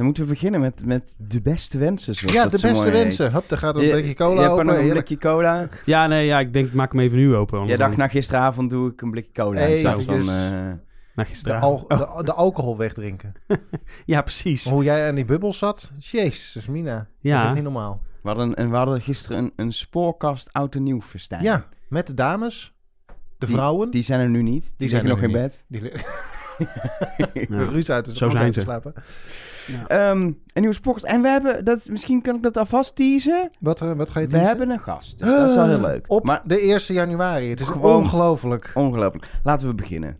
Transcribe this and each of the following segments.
Dan moeten we beginnen met, met de beste wensen. zoals Ja, dat de zo beste heet. wensen. Hup, daar gaat een Je- blikje Je cola open. nog een blikje cola. Ja, nee, ja, ik denk, maak hem even nu open. Jij dacht, dan- na gisteravond doe ik een blikje cola. Hey, plaats van, eventjes. eh, na De, al, de, de alcohol wegdrinken. Ja, precies. Hoe jij aan die bubbel zat. Jezus, Mina. Dat is Ja. niet normaal. we, hadden, en we hadden gisteren een, een spoorkast oud en nieuw festijn. Ja, met de dames. De vrouwen. Die zijn er nu niet. Die, Die liggen zijn nog in bed. Die Ja. Ruud uit is Zo zijn ze. slapen. Ehm, een nieuwe spoorkast. En we hebben, dat, misschien kan ik dat alvast teasen. Wat, eh, wat ga je We teasen? hebben een gast. Dus dat is wel heel leuk. Op Maar de 1 januari. Het is Gewoon- ongelooflijk. ongelooflijk. Laten we beginnen.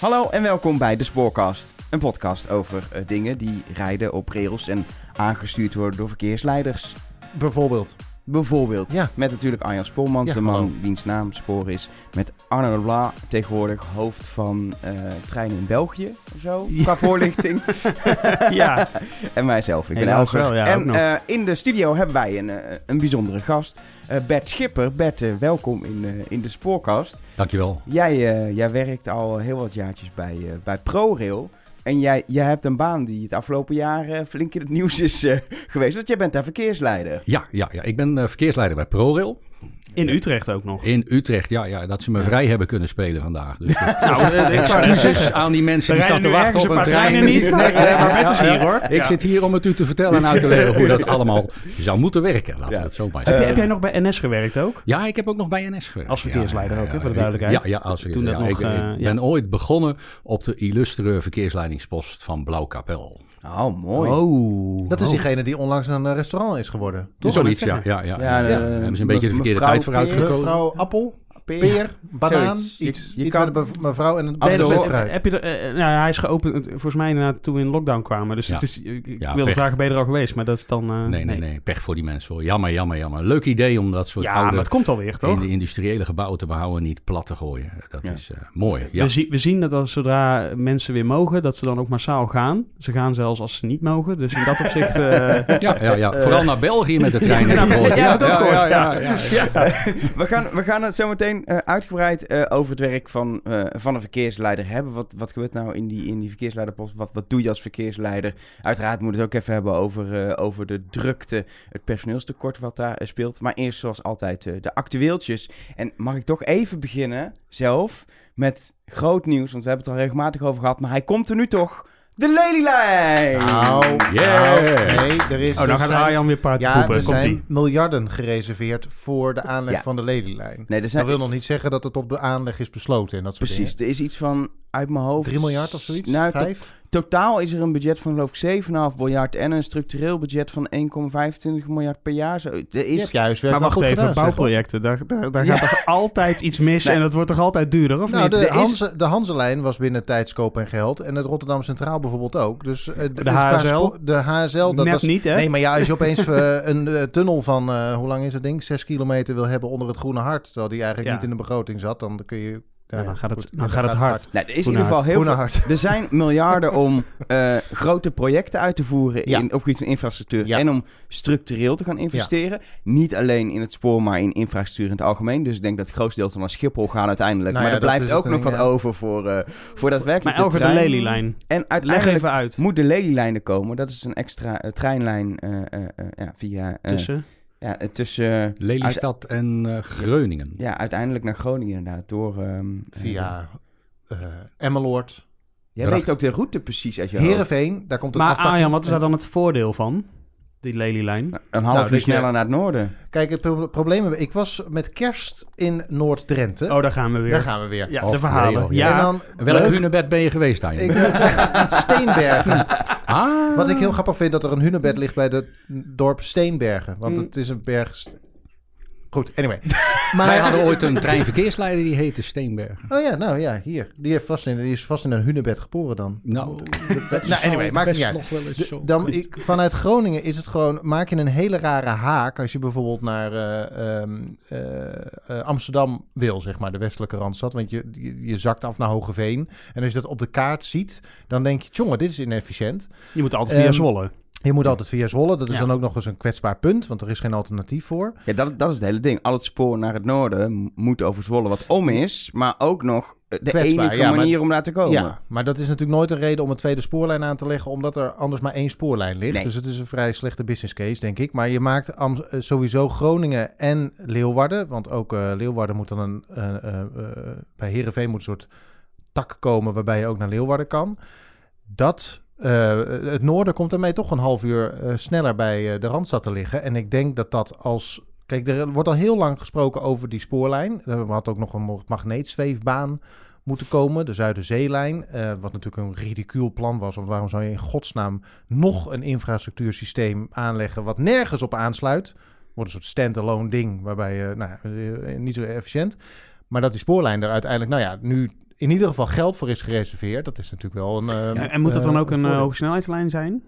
Hallo en welkom bij de Spoorkast. Een podcast over eh, dingen die rijden op rails en aangestuurd worden door verkeersleiders. Bijvoorbeeld. Bijvoorbeeld Ja. met natuurlijk Arjan Spoormans, Ja, de man hallo. wiens naam Spoor is. Met Arno de Bla, tegenwoordig hoofd van eh, treinen in België of zo, Ja. qua voorlichting. Ja. en mijzelf, ik ben Elger. wel, ja, ook en eh, in de studio hebben wij een, eh, een bijzondere gast, eh, Bert Schipper. Bert, welkom in, eh, in de Spoorkast. Dankjewel. Jij, eh, jij werkt al heel wat jaartjes bij, bij ProRail. En jij, jij hebt een baan die het afgelopen jaar eh, flink in het nieuws is eh, geweest. Want jij bent daar verkeersleider. Ja, ja, ja. ik ben eh, verkeersleider bij ProRail In Utrecht ook nog. in Utrecht. Ja, ja, dat ze me vrij hebben kunnen spelen vandaag. Dus Nou, excuses aan die mensen die staan te wachten op een trein. niet, maar, is hier, hoor. Ik zit hier om het u te vertellen en uit te leggen hoe dat allemaal zou moeten werken. Laten we het zo maar Heb, zeggen. jij, heb jij nog bij NS gewerkt ook? Ja, ik heb ook nog bij NS gewerkt. Als verkeersleider ook, hè, voor de duidelijkheid. Ja, ja als Toen verkeers- dat ja, nog, ik, eh, ben ooit begonnen op de illustere verkeersleidingspost van Blauwkapel. Oh, mooi. Oh. Dat is Oh. diegene die onlangs een eh, restaurant is geworden. Toch? Zoiets, ja. ja, ja, Ja, ja. hebben ze een beetje de verkeerde tijd voor Peer, uitgekozen. Mevrouw Appel, Peer. peer, banaan, Zoiets. iets. Je iets kan- met een mevrouw en een Als bed met fruit. Heb je er, eh, nou, hij is geopend, eh, volgens mij inderdaad toen we in lockdown kwamen. Dus Ja. het is, ik, ik Ja, wilde vragen, ben je er al geweest? Maar dat is dan... eh, Nee, nee, nee. Pech voor die mensen hoor. Jammer, jammer, jammer. Leuk idee om dat soort Ja, oude maar het komt alweer, in toch? de industriële gebouwen te behouden, niet plat te gooien. Dat Ja. is eh, mooi. Ja. We, zien, we zien dat als zodra mensen weer mogen, dat ze dan ook massaal gaan. Ze gaan zelfs als ze niet mogen. Dus in dat opzicht... eh, Ja, ja, ja. Eh. Vooral naar België met de trein. Ja, ja, dat gehoord, ja. We gaan, we gaan het zo meteen eh, uitgebreid eh, over het werk van, eh, van een verkeersleider hebben. Wat, wat gebeurt nou in die, in die verkeersleiderpost? Wat, wat doe je als verkeersleider? Uiteraard moeten we het ook even hebben over, over de drukte, het personeelstekort wat daar speelt. Maar eerst zoals altijd de actueeltjes. En mag ik toch even beginnen zelf met groot nieuws, want we hebben het al regelmatig over gehad. Maar hij komt er nu toch. De Lelylijn! Nou, Yeah. nou, nee, er is... oh, er gaat zijn- Arjan weer paard Ja, poepen. er Komt zijn ie. miljarden gereserveerd voor de aanleg Ja. van de Lelylijn. Nee, er zijn, Dat wil nog niet zeggen dat het op de aanleg is besloten en dat soort precies, er is iets van uit mijn hoofd. 3 miljard of zoiets? Nou, to- Vijf? Totaal is er een budget van geloof ik 7,5 miljard en een structureel budget van 1,25 miljard per jaar. Zo, er Je is, huiswerk Maar wacht goed even, gedaan, bouwprojecten. Daar, daar, daar Ja. gaat toch altijd iets mis Nee. en het wordt toch altijd duurder, of Nou, niet? de, is- Hanze, de Hanselijn was binnen tijdskoop en geld. En het Rotterdam Centraal bijvoorbeeld ook. Dus, eh, De qua HSL? De HSL, dat Net was... niet, hè? Nee, maar ja, als je opeens eh, een eh, tunnel van, eh, hoe lang is dat ding? Zes kilometer wil hebben onder het Groene Hart. Terwijl die eigenlijk Ja. niet in de begroting zat. Dan kun je... Ja, dan gaat het, dan gaat het hard. er is in ieder geval heel veel. Er zijn miljarden om eh, grote projecten uit te voeren Ja. in, op gebied van infrastructuur Ja. en om structureel te gaan investeren. Niet alleen in het spoor, maar in infrastructuur in het algemeen. Dus ik denk dat het grootste deel van Schiphol gaan uiteindelijk. Nou maar er blijft ook nog ding, wat over voor, eh voor daadwerkelijk Maar over de trein. Lelylijn. En Leg uiteindelijk even uit. moet de Lelylijn er komen. Dat is een extra eh, treinlijn ja, via... Tussen. Ja, eh, tussen... Lelystad en eh, Groningen. Ja, uiteindelijk naar Groningen inderdaad. Door... ehm, Via eh Emmeloord. Jij Dracht. weet ook de route precies uit je. Heerenveen, daar komt een Maar aftak- Arjan, wat is daar dan het voordeel van? Die Lelylijn? Een half Nou, uur je- sneller naar het noorden. Kijk, het pro- probleem... Ik was met kerst in Noord-Drenthe. Oh, daar gaan we weer. Daar gaan we weer. Ja, Och, de verhalen. oh, ja, En dan... Welk hunebed ben je geweest daar? Ik, Steenbergen. ah. Wat ik heel grappig vind, dat er een hunebed ligt bij het dorp Steenbergen. Want Mm. het is een berg... Goed, anyway. Wij Maar, hadden ooit een treinverkeersleider die heette Steenbergen. oh ja, nou ja, hier. Die, heeft vast in, die is vast in een hunebed geboren dan. Nou, Nou, anyway, maakt het niet uit. nog wel eens zo. dan, ik, vanuit Groningen is het gewoon, maak je een hele rare haak als je bijvoorbeeld naar eh, ehm, eh, eh, Amsterdam wil, zeg maar, de westelijke randstad. Want je, je, je zakt af naar Hogeveen. En als je dat op de kaart ziet, dan denk je, jongen, dit is inefficiënt. je moet altijd via Ehm, Zwolle. Je moet altijd via Zwolle. Dat is Ja. dan ook nog eens een kwetsbaar punt, want er is geen alternatief voor. Ja, dat, dat is het hele ding. Al het spoor naar het noorden moet over Zwolle wat om is, maar ook nog de Kwetsbaar, enige ja, maar- manier om daar te komen. Ja, maar dat is natuurlijk nooit een reden om een tweede spoorlijn aan te leggen, omdat er anders maar één spoorlijn ligt. Nee. Dus het is een vrij slechte business case, denk ik. Maar je maakt Am- eh, sowieso Groningen en Leeuwarden, want ook eh, Leeuwarden moet dan een, eh, eh, eh, bij Heerenveen moet een soort tak komen waarbij je ook naar Leeuwarden kan. Dat, eh, het noorden komt daarmee toch een half uur eh, sneller bij eh, de Randstad te liggen. En ik denk dat dat als... Kijk, er wordt al heel lang gesproken over die spoorlijn. Er had ook nog een magneetzweefbaan moeten komen, de Zuiderzeelijn. wat natuurlijk een ridicuul plan was. Want waarom zou je in godsnaam nog een infrastructuursysteem aanleggen wat nergens op aansluit? Wordt een soort standalone ding, waarbij je, nou, niet zo efficiënt. Maar dat die spoorlijn er uiteindelijk, nou ja, nu in ieder geval geld voor is gereserveerd. Dat is natuurlijk wel een. eh, Ja, en moet dat dan eh, ook een uh, voordeel. hogesnelheidslijn zijn?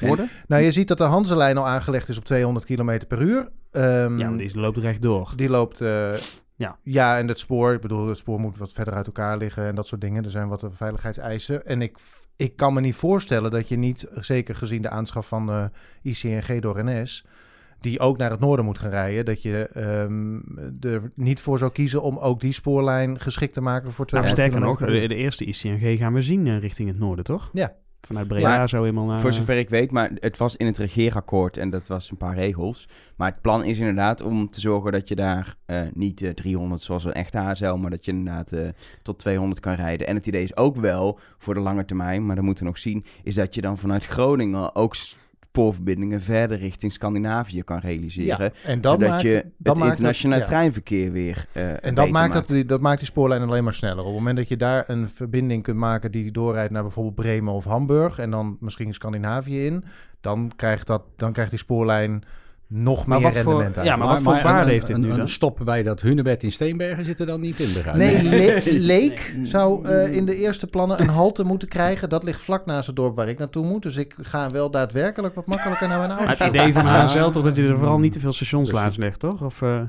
Worden? Nou, je ziet dat de Hanselijn al aangelegd is op 200 km per uur. Ehm, Ja, maar die loopt rechtdoor. Die loopt. eh, Ja. ja, en het spoor. Ik bedoel, het spoor moet wat verder uit elkaar liggen en dat soort dingen. Er zijn wat veiligheidseisen. En ik, ik kan me niet voorstellen dat je niet, zeker gezien de aanschaf van de ICNG door NS, die ook naar het noorden moet gaan rijden, dat je ehm, er niet voor zou kiezen om ook die spoorlijn geschikt te maken voor Nou, 200 sterker nog, de, de eerste ICNG gaan we zien eh, richting het noorden, toch? Ja. Vanuit Breda Ja, zo helemaal naar... Voor zover ik weet, maar het was in het regeerakkoord en dat was een paar regels. Maar het plan is inderdaad om te zorgen dat je daar eh, niet eh, 300 zoals een echte HSL, maar dat je inderdaad eh, tot 200 kan rijden. En het idee is ook wel voor de lange termijn, maar dat moeten we nog zien, is dat je dan vanuit Groningen ook spoorverbindingen verder richting Scandinavië kan realiseren. Ja, en dat maakt, je dat het internationaal ja. treinverkeer weer eh En dat maakt, dat, die, dat maakt die spoorlijn alleen maar sneller. Op het moment dat je daar een verbinding kunt maken die doorrijdt naar bijvoorbeeld Bremen of Hamburg en dan misschien Scandinavië in, dan krijgt, dat, dan krijgt die spoorlijn nog Maar meer wat voor- rendement uit. ja, maar wat voor waarde een- heeft dit een, nu een dan? stop bij dat Hunebed in Steenbergen zit er dan niet in, begrijp? Nee, Le- Leek zou eh, in de eerste plannen een halte moeten krijgen. Dat ligt vlak naast het dorp waar ik naartoe moet. Dus ik ga wel daadwerkelijk wat makkelijker naar mijn Maar ouders. het idee van. HSL toch dat je er vooral niet te veel stations laat legt, toch? Of, eh,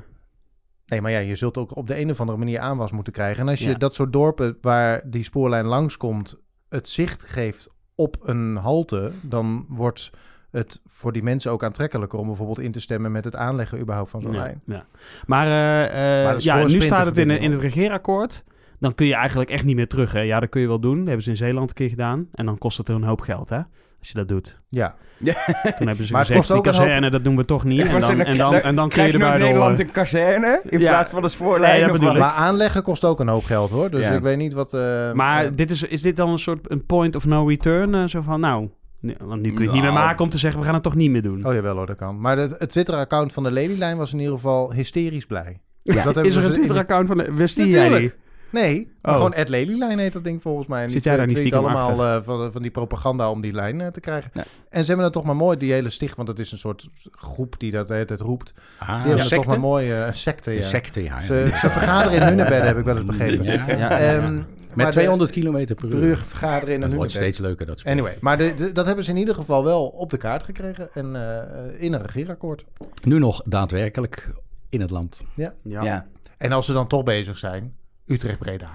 Nee, maar ja, je zult ook op de een of andere manier aanwas moeten krijgen. En als je Ja. dat soort dorpen waar die spoorlijn langskomt, het zicht geeft op een halte, dan wordt het voor die mensen ook aantrekkelijker om bijvoorbeeld in te stemmen met het aanleggen überhaupt van zo'n ja, lijn. ja. Maar, eh, eh, Maar ja, nu staat het in, in het regeerakkoord. Dan kun je eigenlijk echt niet meer terug. Hè? Ja, dat kun je wel doen. Dat hebben ze in Zeeland een keer gedaan. En dan kost het er een hoop geld, hè? Als je dat doet. Ja, Toen hebben ze Maar gezegd, die hoop- kazerne, dat doen we toch niet. En dan, en dan, en dan Krijg je erbij in Nederland door... een kazerne in Ja. plaats van een spoorlijn? Wat? ik. maar aanleggen kost ook een hoop geld hoor. Dus Ja. ik weet niet wat. eh, Maar dit is, is dit dan een soort een point of no return? eh, zo van, nou, nu- want nu kun je het niet meer Nou. maken om te zeggen, we gaan het toch niet meer doen. Oh jawel hoor, dat kan. Maar het Twitter-account van de Lelylijn was in ieder geval hysterisch blij. Dus dat hebben is er een Twitter-account van... de- Wist die jij die? Nee, maar Oh. gewoon Ed Lelylijn heet dat ding volgens mij. En Zit die jij daar niet allemaal eh, van, van die propaganda om die lijn eh, te krijgen. Ja. En ze hebben het toch maar mooi, die hele sticht, want het is een soort groep die dat tijd roept. Die Ah, hebben het secte? toch maar mooi, eh, een secte, ja. secte, ja. Ze, ze vergaderen in hunebedden, heb ik wel eens begrepen. Ja. Maar Met de- 200 kilometer per per uur. uur vergaderen in Dat een wordt hunebed. steeds leuker, dat spel. Anyway, maar de, de- dat hebben ze in ieder geval wel op de kaart gekregen en eh, in een regeerakkoord. Nu nog daadwerkelijk in het land. Ja. Ja. En als ze dan toch bezig zijn, Utrecht-Breda.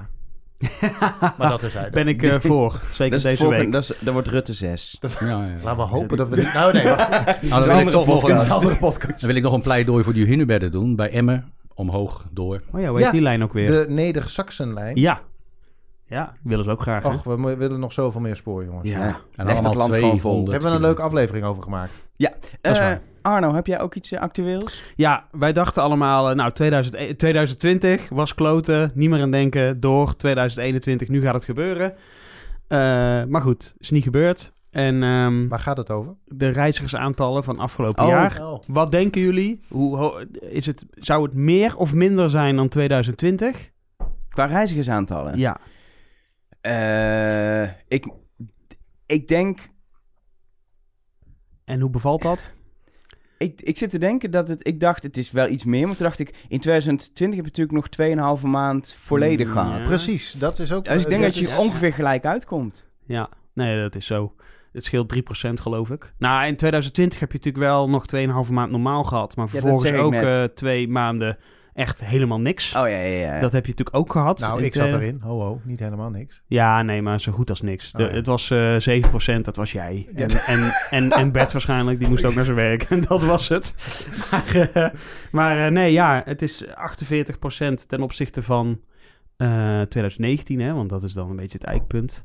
maar dat is hij. Ben ik eh, voor. Zeker Dat, is het deze volgende- week. dat, is, dat wordt Rutte 6. Ja, ja. Laten we hopen dat we niet... Nou nee, wacht. Nou, dan, een wil ik andere toch nog podcast. Een, podcast. dan wil ik nog een pleidooi voor die hunebedden doen. Bij Emmen, omhoog, door. Oh ja, hoe heet Ja, die lijn ook weer? De Neder-Saxenlijn. Ja. Ja, willen ze ook graag, hè? Och, we willen nog zoveel meer spoor, jongens. Ja. En Legt het allemaal land gewoon vol. 200 We hebben een leuke aflevering over gemaakt. Ja. Dat is Eh, waar. Arno, heb jij ook iets eh, actueels? Ja, wij dachten allemaal, eh, nou, 2000, eh, 2020 was kloten, niet meer aan denken, door 2021, nu gaat het gebeuren. Eh, maar goed, is niet gebeurd. En ehm, Waar gaat het over? de reizigersaantallen van afgelopen Oh. jaar. Wat denken jullie? Hoe, ho- is het, zou het meer of minder zijn dan 2020? Qua reizigersaantallen? Ja. Eh, ik, ik denk... En hoe bevalt dat? Ik, ik zit te denken dat het... Ik dacht, het is wel iets meer. Maar toen dacht ik, in 2020 heb je natuurlijk nog 2,5 maand volledig Mm, gehad. ja. Precies, dat is ook... Dus ik denk eh, dat je is- ongeveer gelijk uitkomt. Ja, nee, dat is zo. Het scheelt 3% geloof ik. Nou, in 2020 heb je natuurlijk wel nog 2,5 maand normaal gehad. Maar vervolgens ik ook eh, twee maanden echt helemaal niks. Oh ja, ja, ja. Dat heb je natuurlijk ook gehad. Nou, ik zat eh, erin. Ho, ho, niet helemaal niks. Ja, nee, maar zo goed als niks. De- Oh, ja. Het was eh 7%, dat was jij. En, en, en, en Bert waarschijnlijk, die moest ook naar zijn werk. En dat was het. Maar, eh, maar eh, nee, ja, het is 48% ten opzichte van eh 2019, hè, want dat is dan een beetje het eikpunt.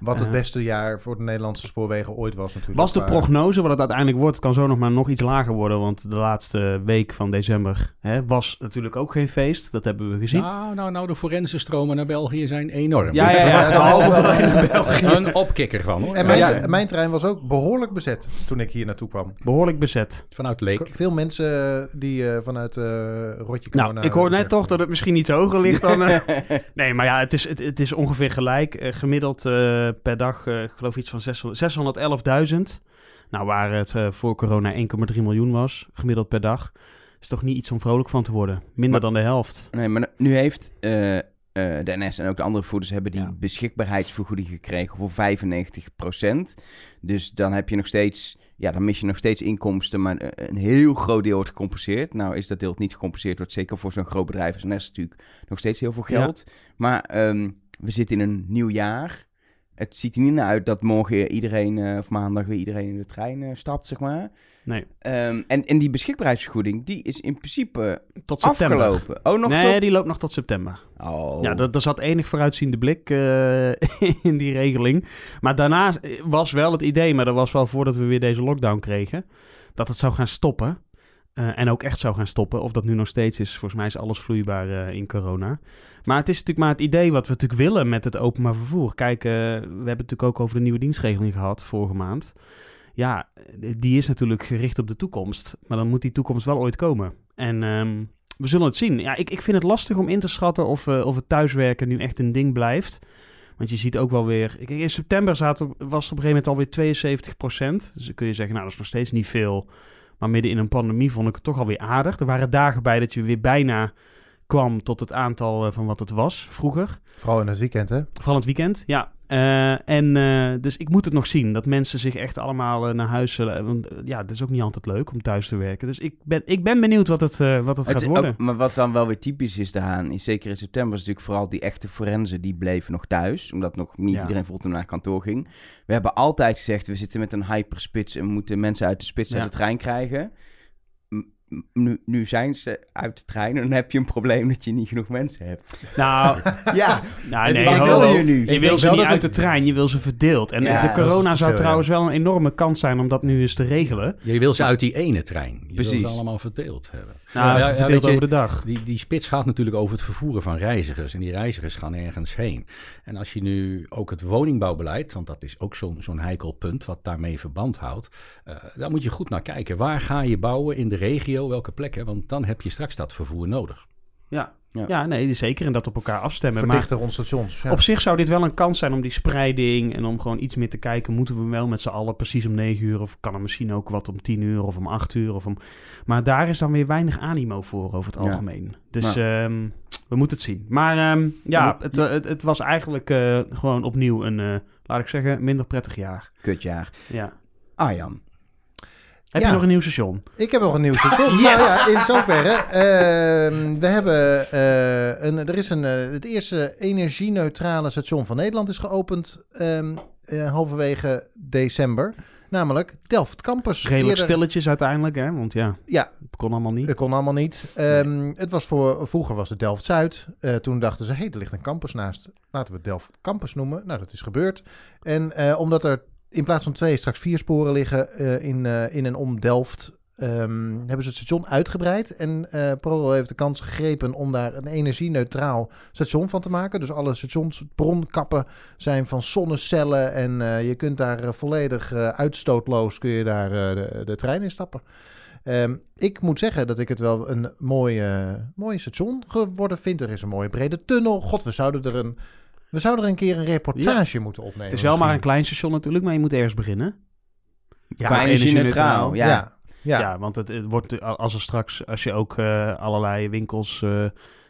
Wat het Eh. beste jaar voor de Nederlandse spoorwegen ooit was natuurlijk. Was de Qua- prognose wat het uiteindelijk wordt, kan zo nog maar nog iets lager worden. Want de laatste week van december hè, was natuurlijk ook geen feest. Dat hebben we gezien. Nou, nou, nou, de forense stromen naar België zijn enorm. ja, ja, ja. België. Een opkikker van hoor. En mijn, Ja. mijn trein was ook behoorlijk bezet toen ik hier naartoe kwam. Behoorlijk bezet. Vanuit Leek. Veel mensen eh, die eh, vanuit eh Rotje Nou, ik hoor net toch dat het misschien iets hoger ligt dan... eh, nee, maar ja, het is, het, het is ongeveer gelijk. Eh, gemiddeld eh, per dag, eh, ik geloof iets van 600 611.000. Nou, waar het eh, voor corona 1,3 miljoen was, gemiddeld per dag. Is toch niet iets om vrolijk van te worden. Minder Maar- dan de helft. Nee, maar nu heeft eh, eh, de NS en ook de andere voerders hebben die Ja. beschikbaarheidsvergoeding gekregen voor 95%. Dus dan heb je nog steeds, ja, dan mis je nog steeds inkomsten, maar een, heel groot deel wordt gecompenseerd. Nou is dat deel niet gecompenseerd wordt, zeker voor zo'n groot bedrijf als NS natuurlijk nog steeds heel veel Ja. geld. Maar ehm, we zitten in een nieuw jaar. Het ziet er niet naar uit dat morgen iedereen, eh, of maandag weer iedereen in de trein eh, stapt, zeg maar. Nee, Ehm, en, en die beschikbaarheidsvergoeding, die is in principe tot september. afgelopen. Oh, nog nee, tot... die loopt nog tot september. Oh. Ja, er, er zat enig vooruitziende blik eh, in die regeling. Maar daarna was wel het idee, maar dat was wel voordat we weer deze lockdown kregen, dat het zou gaan stoppen. Eh, en ook echt zou gaan stoppen. Of dat nu nog steeds is, volgens mij is alles vloeibaar eh, in corona. Maar het is natuurlijk maar het idee wat we natuurlijk willen met het openbaar vervoer. Kijk, eh, we hebben het natuurlijk ook over de nieuwe dienstregeling gehad vorige maand. Ja, die is natuurlijk gericht op de toekomst. Maar dan moet die toekomst wel ooit komen. En ehm, we zullen het zien. Ja, ik, ik vind het lastig om in te schatten of, of het thuiswerken nu echt een ding blijft. Want je ziet ook wel weer... In september was het op een gegeven moment alweer 72% Dus dan kun je zeggen, nou, dat is nog steeds niet veel. Maar midden in een pandemie vond ik het toch alweer aardig. Er waren dagen bij dat je weer bijna kwam tot het aantal eh, van wat het was vroeger. Vooral in het weekend, hè? Vooral het weekend, ja. Eh, en eh, dus ik moet het nog zien. Dat mensen zich echt allemaal naar huis zullen... Want ja, het is ook niet altijd leuk om thuis te werken. Dus ik ben, ik ben benieuwd wat het, eh, wat het, Het gaat worden. ook- maar wat dan wel weer typisch is daaraan, is zeker in september, is natuurlijk vooral die echte forensen, die bleven nog thuis, omdat nog niet Ja. iedereen fulltime naar kantoor ging. We hebben altijd gezegd, we zitten met een hyperspits en we moeten mensen uit de spits Ja. uit de trein krijgen. Nu, nu zijn ze uit de trein en dan heb je een probleem dat je niet genoeg mensen hebt. Nou, Ja, nou nee, wat wil je nu? Je Ik wil ze niet uit de trein, je wil ze verdeeld. En Ja, de corona verschil, zou ja. trouwens wel een enorme kans zijn om dat nu eens te regelen. Je wil ze uit die ene trein. Je wil Precies. ze allemaal verdeeld hebben. Nou, Ja, ja, verdeeld je, over de dag. Die, die spits gaat natuurlijk over het vervoeren van reizigers. En die reizigers gaan ergens heen. En als je nu ook het woningbouwbeleid, want dat is ook zo'n zo'n heikel punt wat daarmee verband houdt. eh daar moet je goed naar kijken. Waar ga je bouwen in de regio, welke plekken? Want dan heb je straks dat vervoer nodig. Ja. Ja. Ja. nee, zeker. En dat op elkaar afstemmen. Maar Verdichten rond stations. Ja. op zich zou dit wel een kans zijn om die spreiding en om gewoon iets meer te kijken. Moeten we wel met z'n allen precies om 9 uur? Of kan er misschien ook wat om 10 uur of om 8 uur? Of om... Maar daar is dan weer weinig animo voor over het Ja. algemeen. Dus Nou. ehm, we moeten het zien. Maar ehm, ja, het, het, het was eigenlijk eh, gewoon opnieuw een, eh, laat ik zeggen, minder prettig jaar. kutjaar. Ja. Arjan. Heb Ja. je nog een nieuw station? Ik heb nog een nieuw station. Nou ja, in zoverre. ehm, we hebben eh, een, er is een, eh, het eerste energie-neutrale station van Nederland is geopend ehm, eh, halverwege december. Namelijk Delft Campus. Redelijk Eerder- stilletjes uiteindelijk, hè? Want ja, Ja, het kon allemaal niet. Het kon allemaal niet. Ehm, Het was voor, vroeger was het Delft Zuid. Toen dachten ze, hé, hey, er ligt een campus naast. Laten we het Delft Campus noemen. Nou, dat is gebeurd. En omdat er in plaats van twee straks vier sporen liggen eh, in, eh, in en om Delft, ehm, hebben ze het station uitgebreid. En eh ProRail heeft de kans gegrepen om daar een energie-neutraal station van te maken. Dus alle stationsbronkappen zijn van zonnecellen. En je kunt daar volledig uitstootloos kun je daar de, de trein in stappen. Ehm, ik moet zeggen dat ik het wel een mooi, eh, mooi station geworden vind. Er is een mooie brede tunnel. God, we zouden er een, we zouden er een keer een reportage moeten opnemen. Het is wel maar een klein station natuurlijk, maar je moet ergens beginnen. Ja, Qua energie-neutraal. Ja. Ja, ja. Ja, want het, het wordt als er straks, als je ook eh, allerlei winkels eh,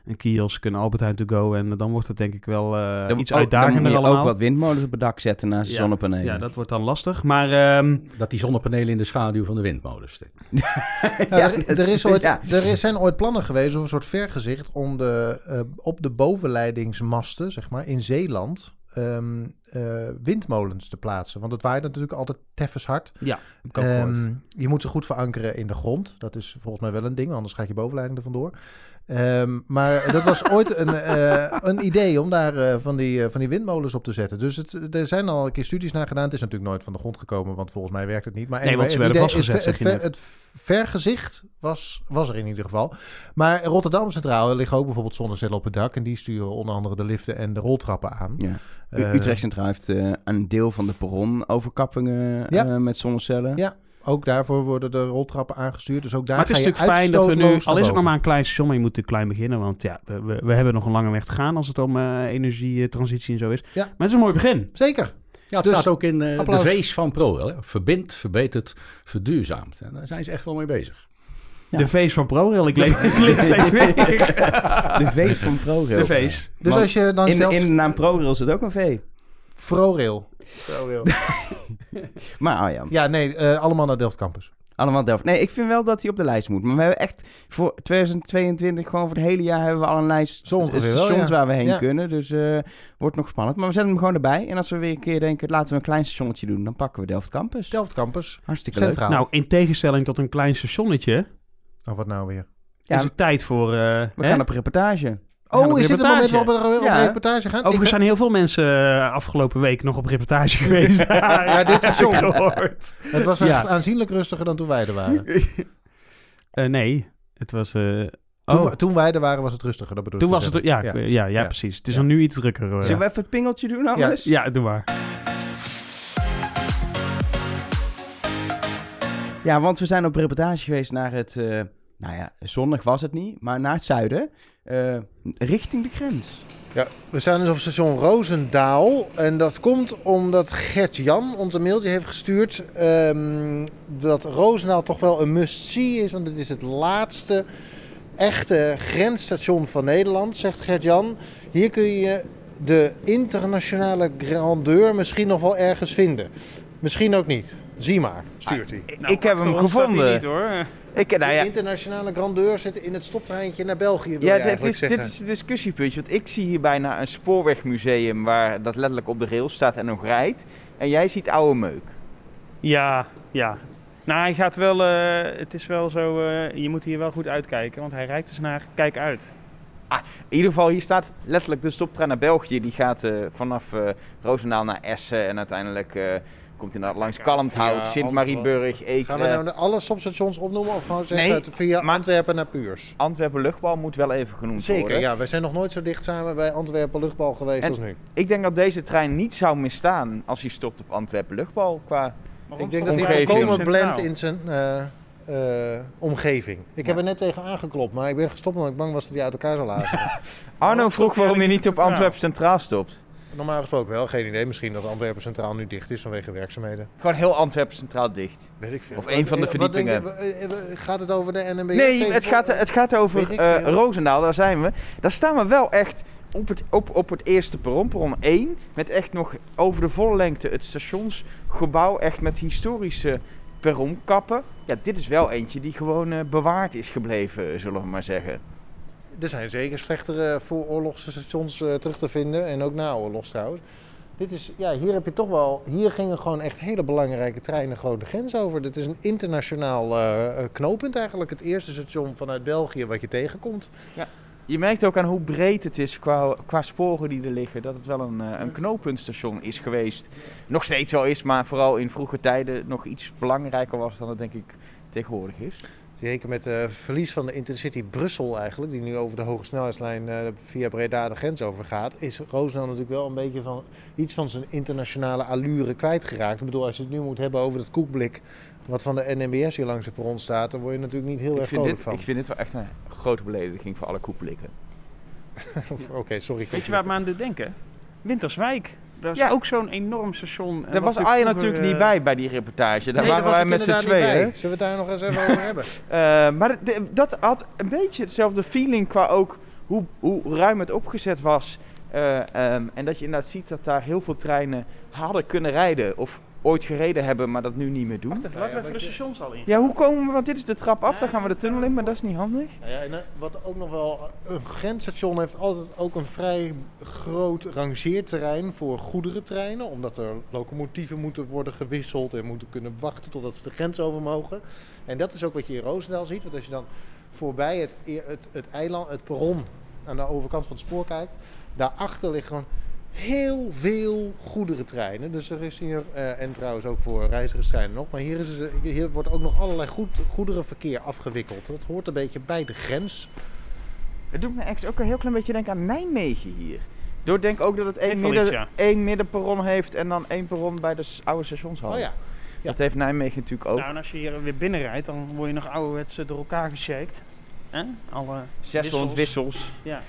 een kiosk, een Albert Heijn to go. En dan wordt het denk ik wel eh, Dan- iets uitdagender Dan moet je allemaal. ook wat windmolens op het dak zetten naast de Ja. zonnepanelen. Ja, dat wordt dan lastig. Maar ehm, Dat die zonnepanelen in de schaduw van de windmolens steken. Ja, Ja, er, er is ooit, ja. er is- zijn ooit plannen geweest of een soort vergezicht om de, eh, op de bovenleidingsmasten, zeg maar, in Zeeland ehm, eh, windmolens te plaatsen. Want het waait natuurlijk altijd teffens hard. ja. Ehm, je moet ze goed verankeren in de grond. Dat is volgens mij wel een ding, anders gaat je bovenleiding er vandoor. Ehm, maar dat was ooit een, eh, een idee om daar eh, van, die, eh, van die windmolens op te zetten. Dus het, er zijn al een keer studies naar gedaan. Het is natuurlijk nooit van de grond gekomen, want volgens mij werkt het niet. Maar Nee, want ze het werden vastgezet, ver- het vergezicht was, was er in ieder geval. Maar Rotterdam Centraal liggen ook bijvoorbeeld zonnecellen op het dak. En die sturen onder andere de liften en de roltrappen aan. Ja. Utrecht Centraal heeft een deel van de perron overkappingen Ja. met zonnecellen. Ja. Ook daarvoor worden de roltrappen aangestuurd. Dus ook daar Maar het is natuurlijk fijn dat we nu, al is het nog maar een klein station, maar je moet natuurlijk klein beginnen. Want ja, we, we, we hebben nog een lange weg te gaan als het om eh, energietransitie en zo is. Ja. Maar het is een mooi begin. Zeker. Ja, het Dus, staat ook in eh, de. V's van ProRail. hè. Verbindt, verbetert, verduurzaamt. En daar zijn ze echt wel mee bezig. Ja. De V's van ProRail, ik lees, lees steeds meer. De V van ProRail. De V's. Dus Want als je dan In, zelf... in de naam ProRail zit ook een V. ProRail. Maar oh ja, Ja, nee, eh, allemaal naar Delft Campus. allemaal Delft. Nee, ik vind wel dat hij op de lijst moet. Maar we hebben echt voor 2022, gewoon voor het hele jaar, hebben we al een lijst wel, stations ja. waar we heen Ja. kunnen. Dus eh wordt nog spannend. Maar we zetten hem gewoon erbij. En als we weer een keer denken, laten we een klein stationnetje doen, dan pakken we Delft Campus. Delft Campus. Hartstikke leuk. Centraal. Nou, in tegenstelling tot een klein stationnetje, Oh, wat nou weer? Ja, is het tijd voor... eh, we hè? gaan op reportage. Oh, is dit het moment waarop we op Ja. reportage gaan? Overigens zijn heel veel mensen eh, afgelopen week nog op reportage geweest. Ja, dit station. Gehoord. Het was Ja. echt aanzienlijk rustiger dan toen wij er waren. Eh, nee, het was... eh, Toen, oh, toen wij er waren was het rustiger, dat bedoel toen ik was het... Ja, ja. Ja, ja, Ja. precies. Het is Ja. er nu iets drukker. Zullen we even het pingeltje doen anders? Ja, doe maar. Ja, want we zijn op reportage geweest naar het... nou ja, zonnig was het niet, maar naar het zuiden. eh, richting de grens. Ja, we zijn dus op station Roosendaal. En dat komt omdat Gert-Jan ons een mailtje heeft gestuurd. ehm, dat Roosendaal toch wel een must-see is. Want het is het laatste echte grensstation van Nederland, zegt Gert-Jan. Hier kun je de internationale grandeur misschien nog wel ergens vinden. Misschien ook niet. Zie maar, stuurt hij. ik heb hem gevonden. hoor. Ik, nou ja, De internationale grandeur zit in het stoptreintje naar België, wil Ja, je dit is, dit is een discussiepuntje. Want ik zie hier bijna een spoorwegmuseum waar dat letterlijk op de rails staat en nog rijdt. En jij ziet oude meuk. Ja, ja. Nou, hij gaat wel... eh, het is wel zo... eh, je moet hier wel goed uitkijken, want hij rijdt dus naar kijk uit. In ieder geval, hier staat letterlijk de stoptrein naar België. Die gaat eh, vanaf eh Roosendaal naar Essen en uiteindelijk eh, komt hij naar langs Kalmthout, Sint-Marieburg, Gaan we Ekeren. nou alle stopstations opnoemen of gewoon zeggen Nee, via maar- Antwerpen naar Puurs? Antwerpen luchtbal moet wel even genoemd Zeker, worden. ja. We zijn nog nooit zo dicht samen bij Antwerpen luchtbal geweest En- als nu. Ik denk dat deze trein niet zou misstaan als hij stopt op Antwerpen luchtbal. Qua... Ik denk dat hij omgeving. volkomen blendt in zijn eh, eh, omgeving. Ik heb er net tegen aangeklopt, maar ik ben gestopt omdat ik bang was dat hij uit elkaar zou laten. Arno vroeg waarom je eigenlijk niet op? Antwerpen Centraal stopt. Normaal gesproken wel, geen idee. Misschien dat Antwerpen Centraal nu dicht is vanwege werkzaamheden. Gewoon heel Antwerpen Centraal dicht. Weet ik veel. Of een van de je, verdiepingen. eh, eh, gaat het over de NMB? Nee, het gaat, het gaat over eh veel. Roosendaal, daar zijn we. Daar staan we wel echt op het, op, op het eerste perron, perron 1. Met echt nog over de volle lengte het stationsgebouw. Echt met historische perronkappen. Ja, dit is wel eentje die gewoon eh, bewaard is gebleven, zullen we maar zeggen. Er zijn zeker slechtere vooroorlogse stations eh, terug te vinden. En ook naoorlogs trouwens. Dit is, ja, hier heb je toch wel... Hier gingen gewoon echt hele belangrijke treinen gewoon de grens over. Dit is een internationaal eh, knooppunt eigenlijk. Het eerste station vanuit België wat je tegenkomt. Je merkt ook aan hoe breed het is qua, sporen die er liggen. Dat het wel een, een knooppuntstation is geweest. Nog steeds wel is, maar vooral in vroege tijden nog iets belangrijker was dan het denk ik tegenwoordig is. Zeker met het verlies van de Intercity Brussel eigenlijk, die nu over de hoge snelheidslijn eh, via Breda de grens overgaat, is Roosendaal natuurlijk wel een beetje van iets van zijn internationale allure kwijtgeraakt. Ik bedoel, als je het nu moet hebben over dat koekblik wat van de NMBS hier langs de perron staat, dan word je natuurlijk niet heel Ik erg vrolijk dit, van. ik vind dit wel echt een grote belediging voor alle koepelikken. Oké, sorry. Weet je waar me aan doet denken? Winterswijk. Dat is Ja. ook zo'n enorm station. En Daar was Arjen vroeger, natuurlijk eh, niet bij, bij die reportage. Daar nee, waren daar wij met z'n tweeën. Zullen we het daar nog eens even over hebben? Eh, maar de- dat had een beetje hetzelfde feeling qua ook hoe, hoe ruim het opgezet was. Eh, ehm, en dat je inderdaad ziet dat daar heel veel treinen hadden kunnen rijden. Of ooit gereden hebben, maar dat nu niet meer doen. Wacht even, laten we even de stationshal in. Ja, hoe komen we? Want dit is de trap af, dan gaan we de tunnel in, maar dat is niet handig. Nou ja, en eh, wat ook nog wel, een grensstation heeft altijd ook een vrij groot rangeerterrein voor goederentreinen. Omdat er locomotieven moeten worden gewisseld en moeten kunnen wachten totdat ze de grens over mogen. En dat is ook wat je in Roosendaal ziet. Want als je dan voorbij het, het, het eiland, het perron aan de overkant van het spoor kijkt, daarachter ligt gewoon heel veel goederentreinen. Dus er is hier, eh, en trouwens ook voor reizigerstreinen nog, maar hier, is, hier wordt ook nog allerlei goed, goederenverkeer afgewikkeld. Dat hoort een beetje bij de grens. Het doet me echt ook een heel klein beetje denken aan Nijmegen hier. Door denk ook dat het één, midden, iets, ja. één middenperron heeft en dan één perron bij de oude stationshal. Oh ja. Ja. Dat heeft Nijmegen natuurlijk ook. Nou, en als je hier weer binnen rijdt, dan word je nog ouderwets door elkaar geshakt. Hè? Alle 600 wissels. Ja.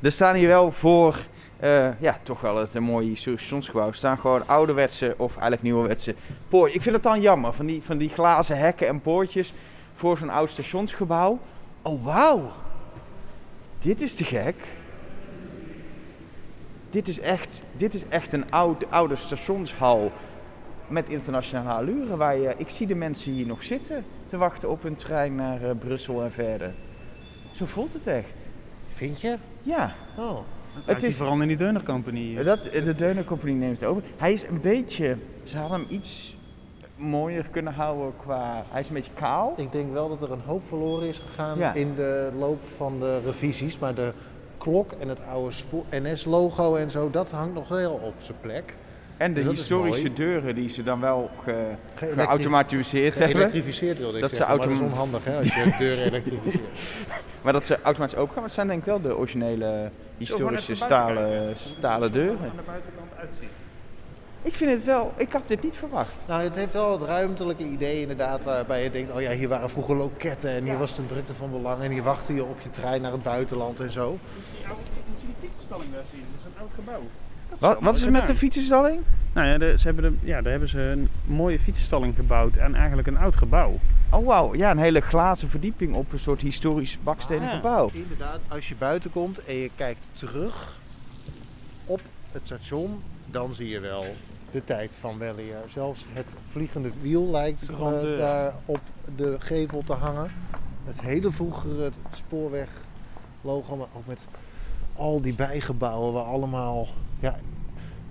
Er staan hier wel voor, eh, ja, toch wel het een mooie stationsgebouw. Er staan gewoon ouderwetse of eigenlijk nieuwerwetse poortjes. Ik vind het dan jammer, van die, van die glazen hekken en poortjes voor zo'n oud stationsgebouw. Oh, wauw. Dit is te gek. Dit is echt, dit is echt een oude, oude stationshal met internationale allure. Waar je, ik zie de mensen hier nog zitten te wachten op hun trein naar eh, Brussel en verder. Zo voelt het echt. Vind je? Ja. Oh. Het is- vooral in die Deuner Company. eh. Dat, de Deuner Company neemt het over. Hij is een beetje... Ze hadden hem iets mooier kunnen houden qua... Hij is een beetje kaal. Ik denk wel dat er een hoop verloren is gegaan Ja. in de loop van de revisies. Maar de klok en het oude NS-logo en zo, dat hangt nog wel op zijn plek. En de Dus historische deuren die ze dan wel ge, geautomatiseerd hebben. Geëlektrificeerd wilde ik Dat ze zeggen, maar dat is onhandig hè, als je deuren elektrificeert. Maar dat ze automatisch open gaan. Maar het zijn denk ik wel de originele historische stalen, stalen deuren. Aan de buitenkant uitzien. Ik vind het wel... Ik had dit niet verwacht. Nou, het heeft wel het ruimtelijke idee inderdaad, waarbij je denkt, oh ja, hier waren vroeger loketten en hier was het een drukte van belang en hier wachtte je op je trein naar het buitenland en zo. Moet je die fietsenstalling daar zien? Dat is een oud gebouw. Wat, wat is er met de fietsenstalling? Nou ja, de- ze hebben de, ja, daar hebben ze een mooie fietsenstalling gebouwd en eigenlijk een oud gebouw. Oh wauw, ja, een hele glazen verdieping op een soort historisch bakstenen Ah, ja. gebouw. Inderdaad, als je buiten komt en je kijkt terug op het station, dan zie je wel de tijd van weleer. Zelfs het vliegende wiel lijkt eh, daar op de gevel te hangen. Het hele vroegere spoorweglogo, maar ook met al die bijgebouwen waar allemaal ja,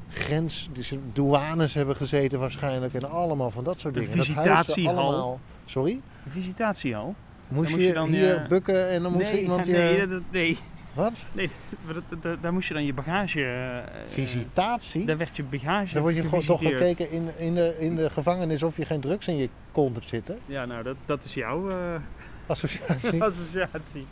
grens, dus douanes hebben gezeten waarschijnlijk en allemaal van dat soort De dingen. Dat huisde visitatiehal. allemaal. Sorry? De visitatiehal. Moest, moest je, je dan hier je- bukken en dan moest nee, iemand je... nee, dat- nee, Wat? nee dat- dat- daar moest je dan je bagage... eh, Visitatie? Daar werd je bagage Dan word je gewoon toch gekeken in, in, de, in de gevangenis of je geen drugs in je kont hebt zitten. Ja, nou, dat, dat is jouw eh, Associatie. associatie.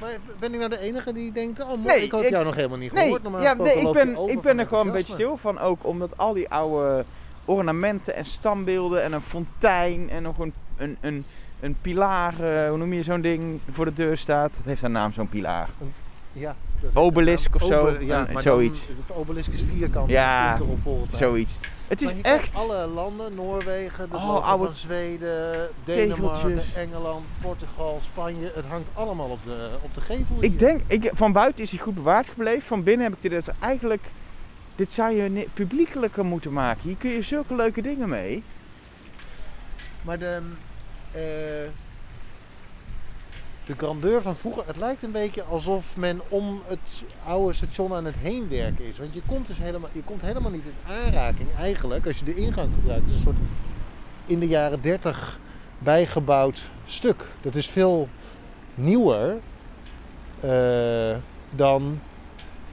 Maar ben ik nou de enige die denkt, oh mooi, Nee, ik had ik- jou nog helemaal niet gehoord. Ja, nee ik, ben, ik ben er gewoon een beetje stil van ook, omdat al die oude ornamenten en standbeelden en een fontein en nog een, een, een, een pilaar, eh, hoe noem je zo'n ding, voor de deur staat. Dat heeft een naam, zo'n pilaar. Ja, Obelisk of zo, Obe- ja, maar zoiets. Dan, de obelisk is vierkant, Ja, ja, komt erop volgens mij. Zoiets. Het is echt... alle landen, Noorwegen, de Oh, oude van Zweden, Denemarken, tegeltjes. Engeland, Portugal, Spanje. Het hangt allemaal op de, op de gevel hier. Ik denk, ik, van buiten is hij goed bewaard gebleven. Van binnen heb ik dit dat eigenlijk... Dit zou je publiekelijker moeten maken. Hier kun je zulke leuke dingen mee. Maar de, eh, de grandeur van vroeger, het lijkt een beetje alsof men om het oude station aan het heen werken is. Want je komt dus helemaal, je komt helemaal niet in aanraking eigenlijk, als je de ingang gebruikt. Het is een soort in de jaren 30 bijgebouwd stuk. Dat is veel nieuwer eh, dan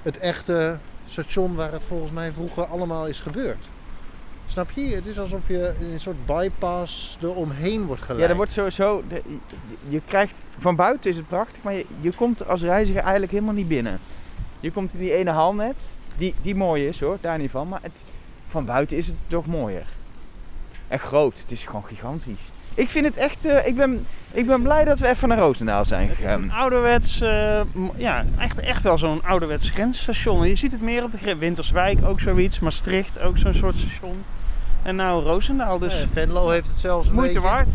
het echte station waar het volgens mij vroeger allemaal is gebeurd. Snap je? Het is alsof je in een soort bypass eromheen wordt geleid. Ja, er wordt sowieso... de- je- je krijgt... Van buiten is het prachtig, maar je, je komt er als reiziger eigenlijk helemaal niet binnen. Je komt in die ene hal net, die, die mooi is hoor, daar niet van. Maar het, van buiten is het toch mooier. En groot, het is gewoon gigantisch. Ik vind het echt... eh, ik, ben, ik ben blij dat we even naar Roosendaal zijn Het is gegaan. een ouderwets, eh, ja, echt, echt wel zo'n ouderwets grensstation. En Je ziet het meer op de grens. Winterswijk ook zoiets, Maastricht ook zo'n soort station. En nou Roosendaal, dus Eh, Venlo heeft het zelfs een moeite beetje. waard.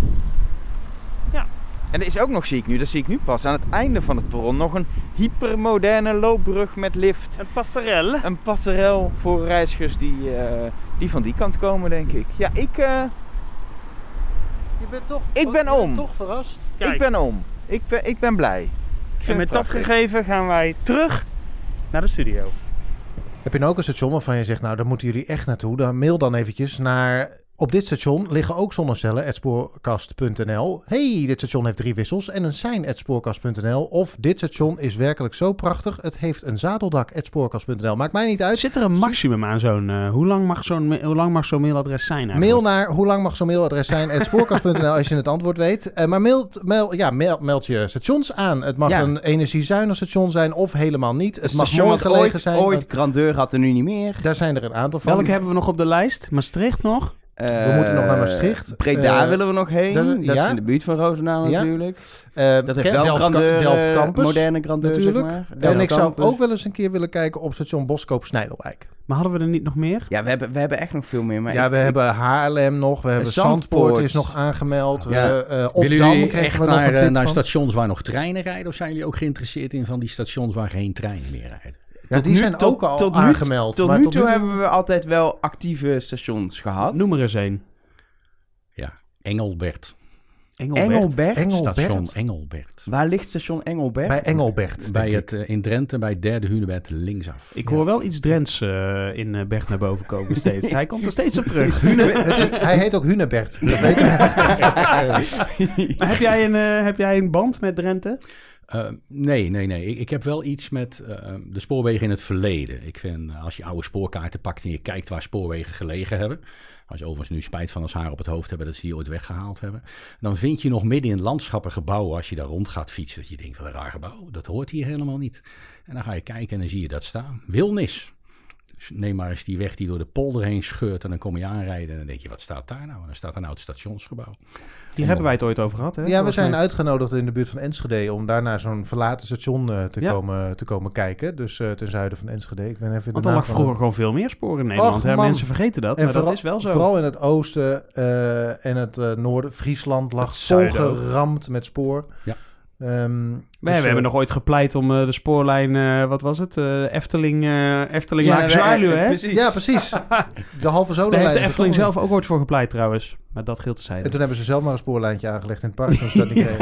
En er is ook nog, zie ik nu, dat zie ik nu pas, aan het einde van het perron nog een hypermoderne loopbrug met lift. Een passerelle. Een passerel voor reizigers die, eh, die van die kant komen, denk ik. Ja, ik, eh, Je bent toch, Ik ben je bent om. toch verrast. ik ben om. Ik ben, ik ben blij. Ik vind En met dat gegeven gaan wij terug naar de studio. Heb je nou ook een station waarvan je zegt, nou, daar moeten jullie echt naartoe? Dan mail dan eventjes naar... Op dit station liggen ook zonnecellen, at spoorkast.nl. hey, dit station heeft drie wissels en een sein, at spoorkast.nl. Of dit station is werkelijk zo prachtig, het heeft een zadeldak, at spoorkast.nl. Maakt mij niet uit. Zit er een maximum aan zo'n... eh, hoe lang mag zo'n ma- hoe lang mag zo'n mailadres zijn eigenlijk? Mail naar hoe lang mag zo'n mailadres zijn? at spoorkast.nl als je het antwoord weet. Eh, maar mailt, mail, ja, mail, meld je stations aan. Het mag Ja. een energiezuinig station zijn of helemaal niet. Het Het mag mooi gelegen ooit, zijn. ooit grandeur had er nu niet meer. Daar zijn er een aantal van. Welke hebben we nog op de lijst? Maastricht nog? We moeten nog naar Maastricht. Breda Eh, willen we nog heen. dat- Dat, ja. is in de buurt van Roosendaal Ja. natuurlijk. Eh, Dat heeft wel Delft, grandeur, Delft eh, Campus. moderne grandeur, natuurlijk. zeg maar. en ik zou ook wel eens een keer willen kijken op station Boskoop Snijdelwijk. Maar hadden we er niet nog meer? Ja, we hebben, we hebben echt nog veel meer. Maar ja, ik- we ik- hebben Haarlem nog. We hebben Zandpoort. Zandpoort is nog aangemeld. Ja. We, eh, op Dam kregen we nog naar, een eh, tip naar van. stations waar nog treinen rijden? Of zijn jullie ook geïnteresseerd in van die stations waar geen treinen meer rijden? Ja, tot die nu- zijn tot- ook al tot nu- aangemeld. Tot maar nu toe hebben we altijd wel actieve stations gehad. Noem er eens een. Engelbert. Engelbert. Engelbert. Engelbert. Station Engelbert. Waar ligt station Engelbert? Bij Engelbert. Bij het, eh, in Drenthe, bij het derde Hunebed linksaf. Ik hoor wel iets Drents eh, in eh, Bert naar boven komen steeds. Hij komt er steeds op terug. is- hij heet ook Hunebert. Dat weet ik. Maar heb jij een, heb jij een band met Drenthe? Eh, nee, nee, nee. Ik, ik heb wel iets met eh, de spoorwegen in het verleden. Ik vind, eh, als je oude spoorkaarten pakt en je kijkt waar spoorwegen gelegen hebben. Als je overigens nu spijt van als haar op het hoofd hebben dat ze die ooit weggehaald hebben. Dan vind je nog midden in landschappen gebouwen als je daar rond gaat fietsen. Dat je denkt, wat een raar gebouw. Dat hoort hier helemaal niet. En dan ga je kijken en dan zie je dat staan. Wilnis. Dus neem maar eens die weg die door de polder heen scheurt en dan kom je aanrijden en dan denk je, wat staat daar nou? En dan staat een oud stationsgebouw. Die hebben wij het ooit over gehad, hè? Ja, we zijn mij. uitgenodigd in de buurt van Enschede om daar naar zo'n verlaten station eh, te, Ja. komen, te komen kijken. Dus eh, ten zuiden van Enschede. Ik ben even de Want er lag vroeger gewoon veel meer sporen in Nederland. Och, hè? man. Mensen vergeten dat, En maar vooral, dat is wel zo. Vooral in het oosten eh, en het eh, noorden. Friesland lag ook. volgeramd met spoor. Ja. Ehm, Nee, dus, we eh, hebben nog ooit gepleit om eh, de spoorlijn, eh, wat was het? Eh, Efteling, eh Efteling Ja, hè? Precies. Ja, precies. De halve zolenlijn. Daar heeft de Efteling zelf ook ooit voor gepleit trouwens. Maar dat geldt te En zijn. toen hebben ze zelf maar een spoorlijntje aangelegd in het park. dat niet.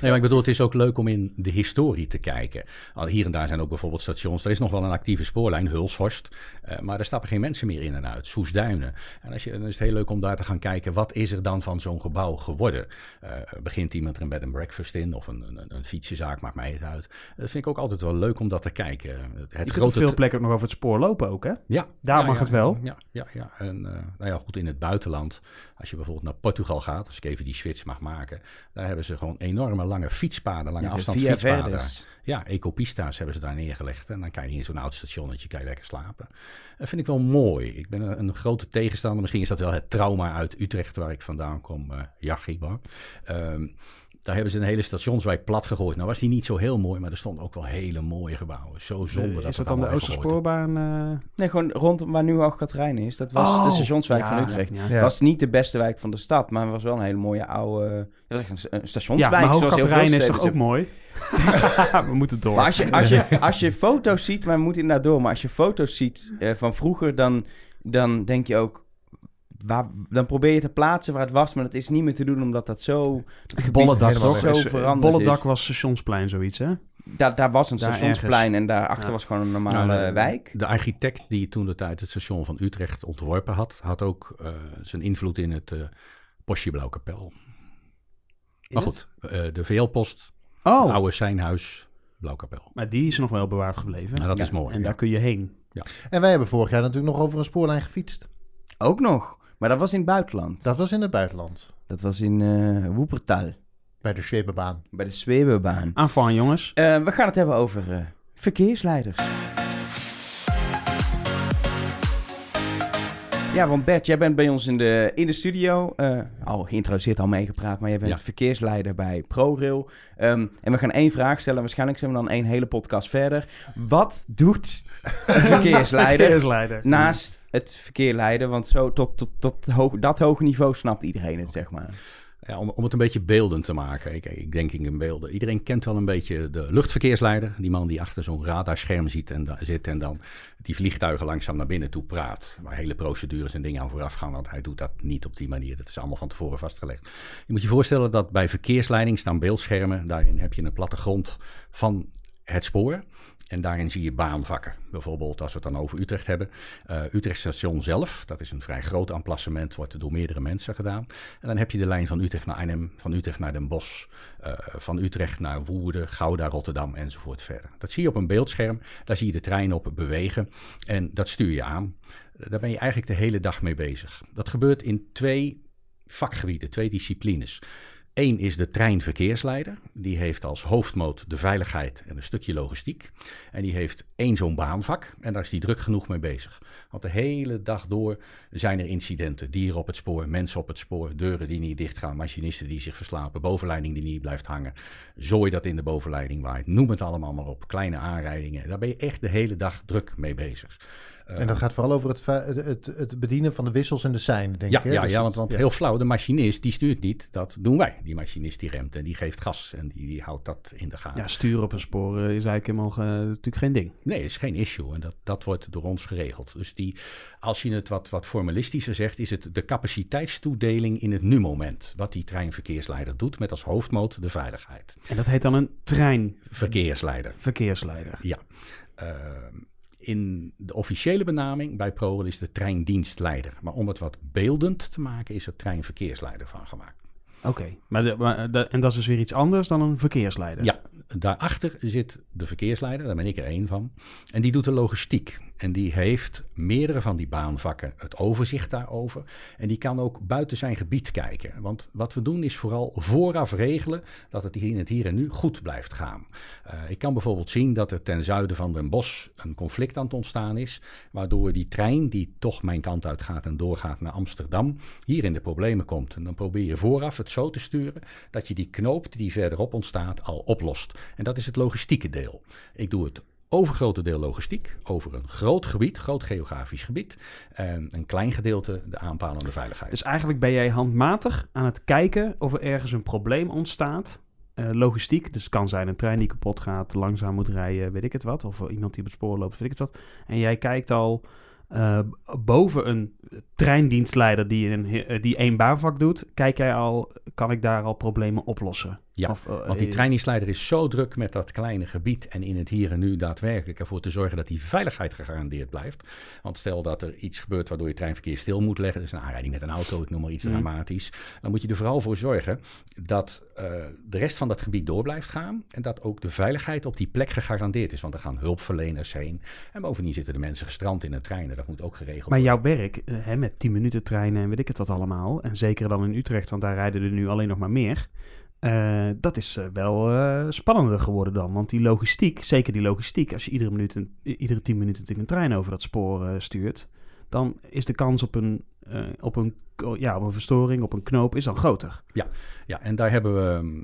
Nee, maar ik bedoel, het is ook leuk om in de historie te kijken. Al Hier en daar zijn ook bijvoorbeeld stations. Er is nog wel een actieve spoorlijn, Hulshorst. eh, maar er stappen geen mensen meer in en uit. Soesduinen. En als je, dan is het heel leuk om daar te gaan kijken. Wat is er dan van zo'n gebouw geworden? Eh, begint iemand er een bed and breakfast in? Of een, een, een fietsenzaak, maakt mij het uit. Dat vind ik ook altijd wel leuk om dat te kijken. Het op veel plekken ook nog over het spoor lopen ook, hè? ja, Daar ja, mag ja, het wel. Ja, ja, ja. En eh, nou ja, goed, in het buitenland, als je bijvoorbeeld naar Portugal gaat, als ik even die switch mag maken, daar hebben ze gewoon enorme lange fietspaden, lange afstand fietspaden. Ja, ecopista's hebben ze daar neergelegd. En dan kan je in zo'n oud stationnetje kan je lekker slapen. Dat vind ik wel mooi. Ik ben een, een grote tegenstander. Misschien is dat wel het trauma uit Utrecht, waar ik vandaan kom. Ehm daar hebben ze een hele stationswijk plat gegooid. Nou was die niet zo heel mooi, maar er stonden ook wel hele mooie gebouwen. Zo zonde dat is het dat dan de Oosterspoorbaan? eh? Nee, gewoon rondom waar nu Alcatraz is. Dat was Oh, de stationswijk ja, van Utrecht. Ja, Ja. was niet de beste wijk van de stad, maar het was wel een hele mooie oude... Het was echt een, een Ja, stationswijk, maar zoals heel veel Hoogkaterijn is toch ook mooi? We moeten door. Maar als je, als, je, als je foto's ziet, maar we moeten inderdaad door, maar als je foto's ziet eh, van vroeger, dan, dan denk je ook, waar, dan probeer je te plaatsen waar het was, maar dat is niet meer te doen, omdat dat zo, Bolledak helemaal toch? zo veranderd Bolledak is. was Stationsplein zoiets, hè? Daar, daar was een Daar stationsplein en daarachter Ja. was gewoon een normale Nou, de- wijk. De architect die toen de tijd het station van Utrecht ontworpen had, had ook eh, zijn invloed in het eh postje Blauwkapel. Maar goed, eh, de VL-post, Oh, oude Seinhuis, Blauwkapel. maar die is nog wel bewaard gebleven. Nou, dat Ja, is mooi. en ja. daar kun je heen. En wij hebben vorig jaar natuurlijk nog over een spoorlijn gefietst. Ook nog, maar dat was in het buitenland. Dat was in het buitenland. Dat was in eh Woepertal, Bij de Schwebebaan. bij de Zwebebaan. Aanvang, jongens. Eh, we gaan het hebben over eh, verkeersleiders. Ja, want Bert, jij bent bij ons in de, in de studio. eh, al geïntroduceerd, al meegepraat, maar jij bent Ja. verkeersleider bij ProRail. Ehm, en we gaan één vraag stellen. Waarschijnlijk zijn we dan één hele podcast verder. Wat doet een verkeersleider Verkeersleider. naast het verkeer leiden? Want zo tot, tot, tot hoog, dat hoge niveau snapt iedereen het, zeg maar. Om, om het een beetje beeldend te maken. Ik, ik denk in beelden. Iedereen kent wel een beetje de luchtverkeersleider. Die man die achter zo'n radarscherm zit en, zit en dan die vliegtuigen langzaam naar binnen toe praat. Waar hele procedures en dingen aan vooraf gaan. Want hij doet dat niet op die manier. Dat is allemaal van tevoren vastgelegd. Je moet je voorstellen dat bij verkeersleiding staan beeldschermen. Daarin heb je een plattegrond van het spoor. En daarin zie je baanvakken. Bijvoorbeeld als we het dan over Utrecht hebben. Uh, Utrecht station zelf, dat is een vrij groot emplacement, wordt door meerdere mensen gedaan. En dan heb je de lijn van Utrecht naar Arnhem, van Utrecht naar Den Bosch, uh, van Utrecht naar Woerden, Gouda, Rotterdam enzovoort verder. Dat zie je op een beeldscherm, daar zie je de trein op bewegen en dat stuur je aan. Daar ben je eigenlijk de hele dag mee bezig. Dat gebeurt in twee vakgebieden, twee disciplines. Eén is de treinverkeersleider. Die heeft als hoofdmoot de veiligheid en een stukje logistiek. En die heeft één zo'n baanvak. En daar is hij druk genoeg mee bezig. Want de hele dag door zijn er incidenten. Dieren op het spoor, mensen op het spoor, deuren die niet dichtgaan, machinisten die zich verslapen, bovenleiding die niet blijft hangen. Zooi dat in de bovenleiding waait. Noem het allemaal maar op. Kleine aanrijdingen. Daar ben je echt de hele dag druk mee bezig. En dat gaat vooral over het, het, het, bedienen van de wissels en de sein, denk ja, ik. Hè? Ja, dus ja, want, want heel flauw, de machinist die stuurt niet, dat doen wij. Die machinist die remt en die geeft gas en die, die houdt dat in de gaten. Ja, sturen op een spoor is eigenlijk helemaal uh, natuurlijk geen ding. Nee, is geen issue en dat, dat wordt door ons geregeld. Dus die, als je het wat, wat formalistischer zegt, is het de capaciteitstoedeling in het nu-moment. Wat die treinverkeersleider doet met als hoofdmoot de veiligheid. En dat heet dan een treinverkeersleider. Verkeersleider. Ja. Uh, in de officiële benaming bij ProRail is de treindienstleider. Maar om het wat beeldend te maken, is er treinverkeersleider van gemaakt. Oké, okay. maar, de, maar de, en dat is dus weer iets anders dan een verkeersleider? Ja, daarachter zit de verkeersleider, daar ben ik er één van. En die doet de logistiek. En die heeft meerdere van die baanvakken het overzicht daarover. En die kan ook buiten zijn gebied kijken. Want wat we doen is vooral vooraf regelen dat het in het hier en nu goed blijft gaan. Uh, ik kan bijvoorbeeld zien dat er ten zuiden van Den Bosch een conflict aan het ontstaan is. Waardoor die trein die toch mijn kant uit gaat en doorgaat naar Amsterdam, hier in de problemen komt. En dan probeer je vooraf het zo te sturen dat je die knoop die verderop ontstaat al oplost. En dat is het logistieke deel. Ik doe het overgrote deel logistiek, over een groot gebied, groot geografisch gebied. En een klein gedeelte de aanpalende veiligheid. Dus eigenlijk ben jij handmatig aan het kijken of er ergens een probleem ontstaat. Uh, logistiek, dus het kan zijn een trein die kapot gaat, langzaam moet rijden, weet ik het wat. Of iemand die op het spoor loopt, weet ik het wat. En jij kijkt al uh, boven een treindienstleider die, een, die één baanvak doet, kijk jij al, kan ik daar al problemen oplossen? Ja, of, uh, want die treindienstleider is zo druk met dat kleine gebied en in het hier en nu daadwerkelijk ervoor te zorgen dat die veiligheid gegarandeerd blijft. Want stel dat er iets gebeurt waardoor je treinverkeer stil moet leggen, dus een aanrijding met een auto, ik noem maar iets mm. dramatisch, dan moet je er vooral voor zorgen dat uh, de rest van dat gebied door blijft gaan en dat ook de veiligheid op die plek gegarandeerd is. Want er gaan hulpverleners heen en bovendien zitten de mensen gestrand in een trein en dat moet ook geregeld maar worden. Maar jouw werk, hè, met 10 minuten treinen en weet ik het wat allemaal, en zeker dan in Utrecht, want daar rijden er nu alleen nog maar meer. Uh, dat is uh, wel uh, spannender geworden dan. Want die logistiek, zeker die logistiek, als je iedere, minuut een, iedere tien minuten natuurlijk een trein over dat spoor stuurt, dan is de kans op een, op, een, ja, op een verstoring, op een knoop, is dan groter. Ja, ja en daar hebben we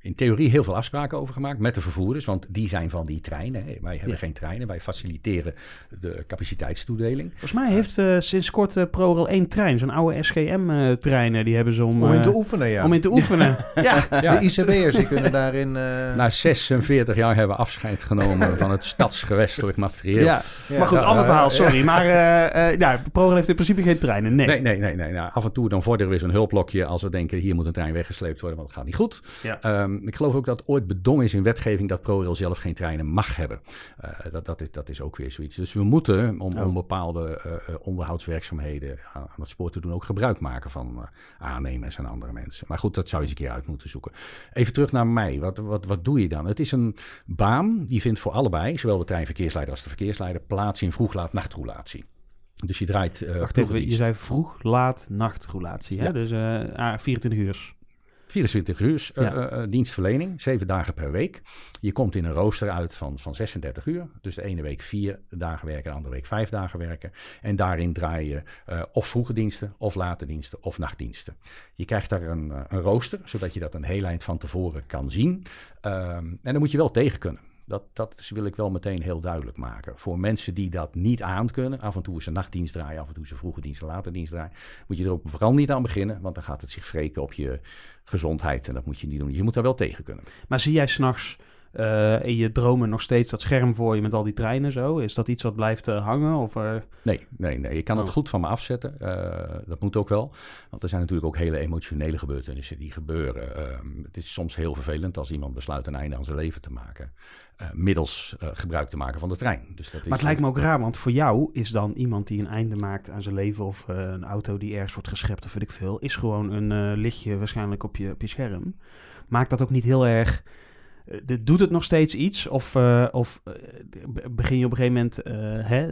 in theorie heel veel afspraken over gemaakt met de vervoerders, want die zijn van die treinen. Hè. Wij hebben Ja. geen treinen, wij faciliteren de capaciteitstoedeling. Volgens mij heeft eh, sinds kort eh, ProRail één trein, zo'n oude SGM-treinen, die hebben ze om, Om in eh, te oefenen, ja. om in te oefenen. ja. Ja. De ICB'ers die kunnen daarin... eh, Na 46 jaar hebben we afscheid genomen van het stadsgewestelijk materieel. Ja. ja. maar goed, Ja, ander verhaal, ja. sorry. Maar eh eh ja, ProRail heeft in principe geen treinen, nee. Nee, nee, nee. nee. Nou, af en toe dan vorderen we eens een hulplokje als we denken hier moet een trein weggesleept worden, want het gaat niet goed. Ja. Ehm, ik geloof ook dat ooit bedongen is in wetgeving dat ProRail zelf geen treinen mag hebben. Eh, dat, dat, is, dat is ook weer zoiets. Dus we moeten, om, Oh. om bepaalde eh, eh, onderhoudswerkzaamheden aan, aan het spoor te doen, ook gebruik maken van aannemers en andere mensen. Maar goed, dat zou je eens een keer uit moeten zoeken. Even terug naar mij. Wat, wat, wat doe je dan? Het is een baan die vindt voor allebei, zowel de treinverkeersleider als de verkeersleider, plaats in vroeg-laat nachtroulatie. Dus je draait. eh Wacht even, je zei vroeg, laat. Hè? Ja. Dus eh, ah, 24 uur. 24 uur eh, Ja. eh, eh, dienstverlening, 7 dagen per week. Je komt in een rooster uit van, van 36 uur. Dus de ene week 4 dagen werken, de andere week 5 dagen werken. En daarin draai je eh, of vroege diensten, of late diensten, of nachtdiensten. Je krijgt daar een, eh, een rooster, zodat je dat een heel eind van tevoren kan zien. Ehm, en dan moet je wel tegen kunnen. Dat, dat wil ik wel meteen heel duidelijk maken. Voor mensen die dat niet aan kunnen, af en toe is een nachtdienst draaien, af en toe is een vroege dienst, een later dienst draaien, moet je er ook vooral niet aan beginnen, want dan gaat het zich wreken op je gezondheid en dat moet je niet doen. Je moet daar wel tegen kunnen. Maar zie jij s'nachts eh, en je dromen nog steeds dat scherm voor je met al die treinen zo? Is dat iets wat blijft eh, hangen? Of. Eh? Nee, nee, nee. Je kan oh. het goed van me afzetten. dat moet ook wel. Want er zijn natuurlijk ook hele emotionele gebeurtenissen die gebeuren. Ehm, het is soms heel vervelend als iemand besluit een einde aan zijn leven te maken. middels gebruik te maken van de trein. Dus dat is maar het lijkt me ook raar, want voor jou is dan iemand die een einde maakt aan zijn leven. of een auto die ergens wordt geschept of weet ik veel. is gewoon een lichtje waarschijnlijk op je, op je scherm. Maakt dat ook niet heel erg eh, doet het nog steeds iets? Of, eh, of eh, begin je op een gegeven moment hè,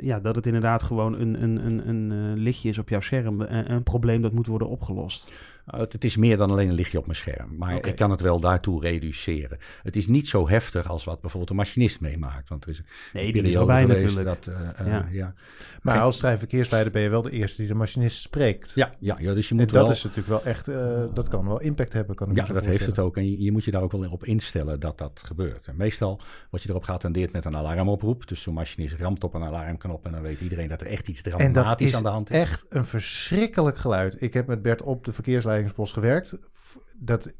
ja, dat het inderdaad gewoon een, een, een, een lichtje is op jouw scherm, een probleem dat moet worden opgelost? Eh, het is meer dan alleen een lichtje op mijn scherm. Maar ik kan het wel daartoe reduceren. Het is niet zo heftig als wat bijvoorbeeld een machinist meemaakt. Want er is een nee, die natuurlijk. Dat, eh, eh, ja. Ja. Maar Geen... als treinverkeersleider ben je wel de eerste die de machinist spreekt. Ja, ja, ja dus je moet en dat is natuurlijk wel echt, dat kan wel impact hebben. Kan ja, dat heeft het ook. En je, je, moet je daar ook wel op instellen dat dat gebeurt. En meestal word je erop geattendeerd met een alarmoproep. Dus zo'n machinist ramt op een alarmknop en dan weet iedereen dat er echt iets dramatisch aan de hand is. echt een verschrikkelijk geluid. Ik heb met Bert op de verkeersleider Rijdingsbos gewerkt. Dat,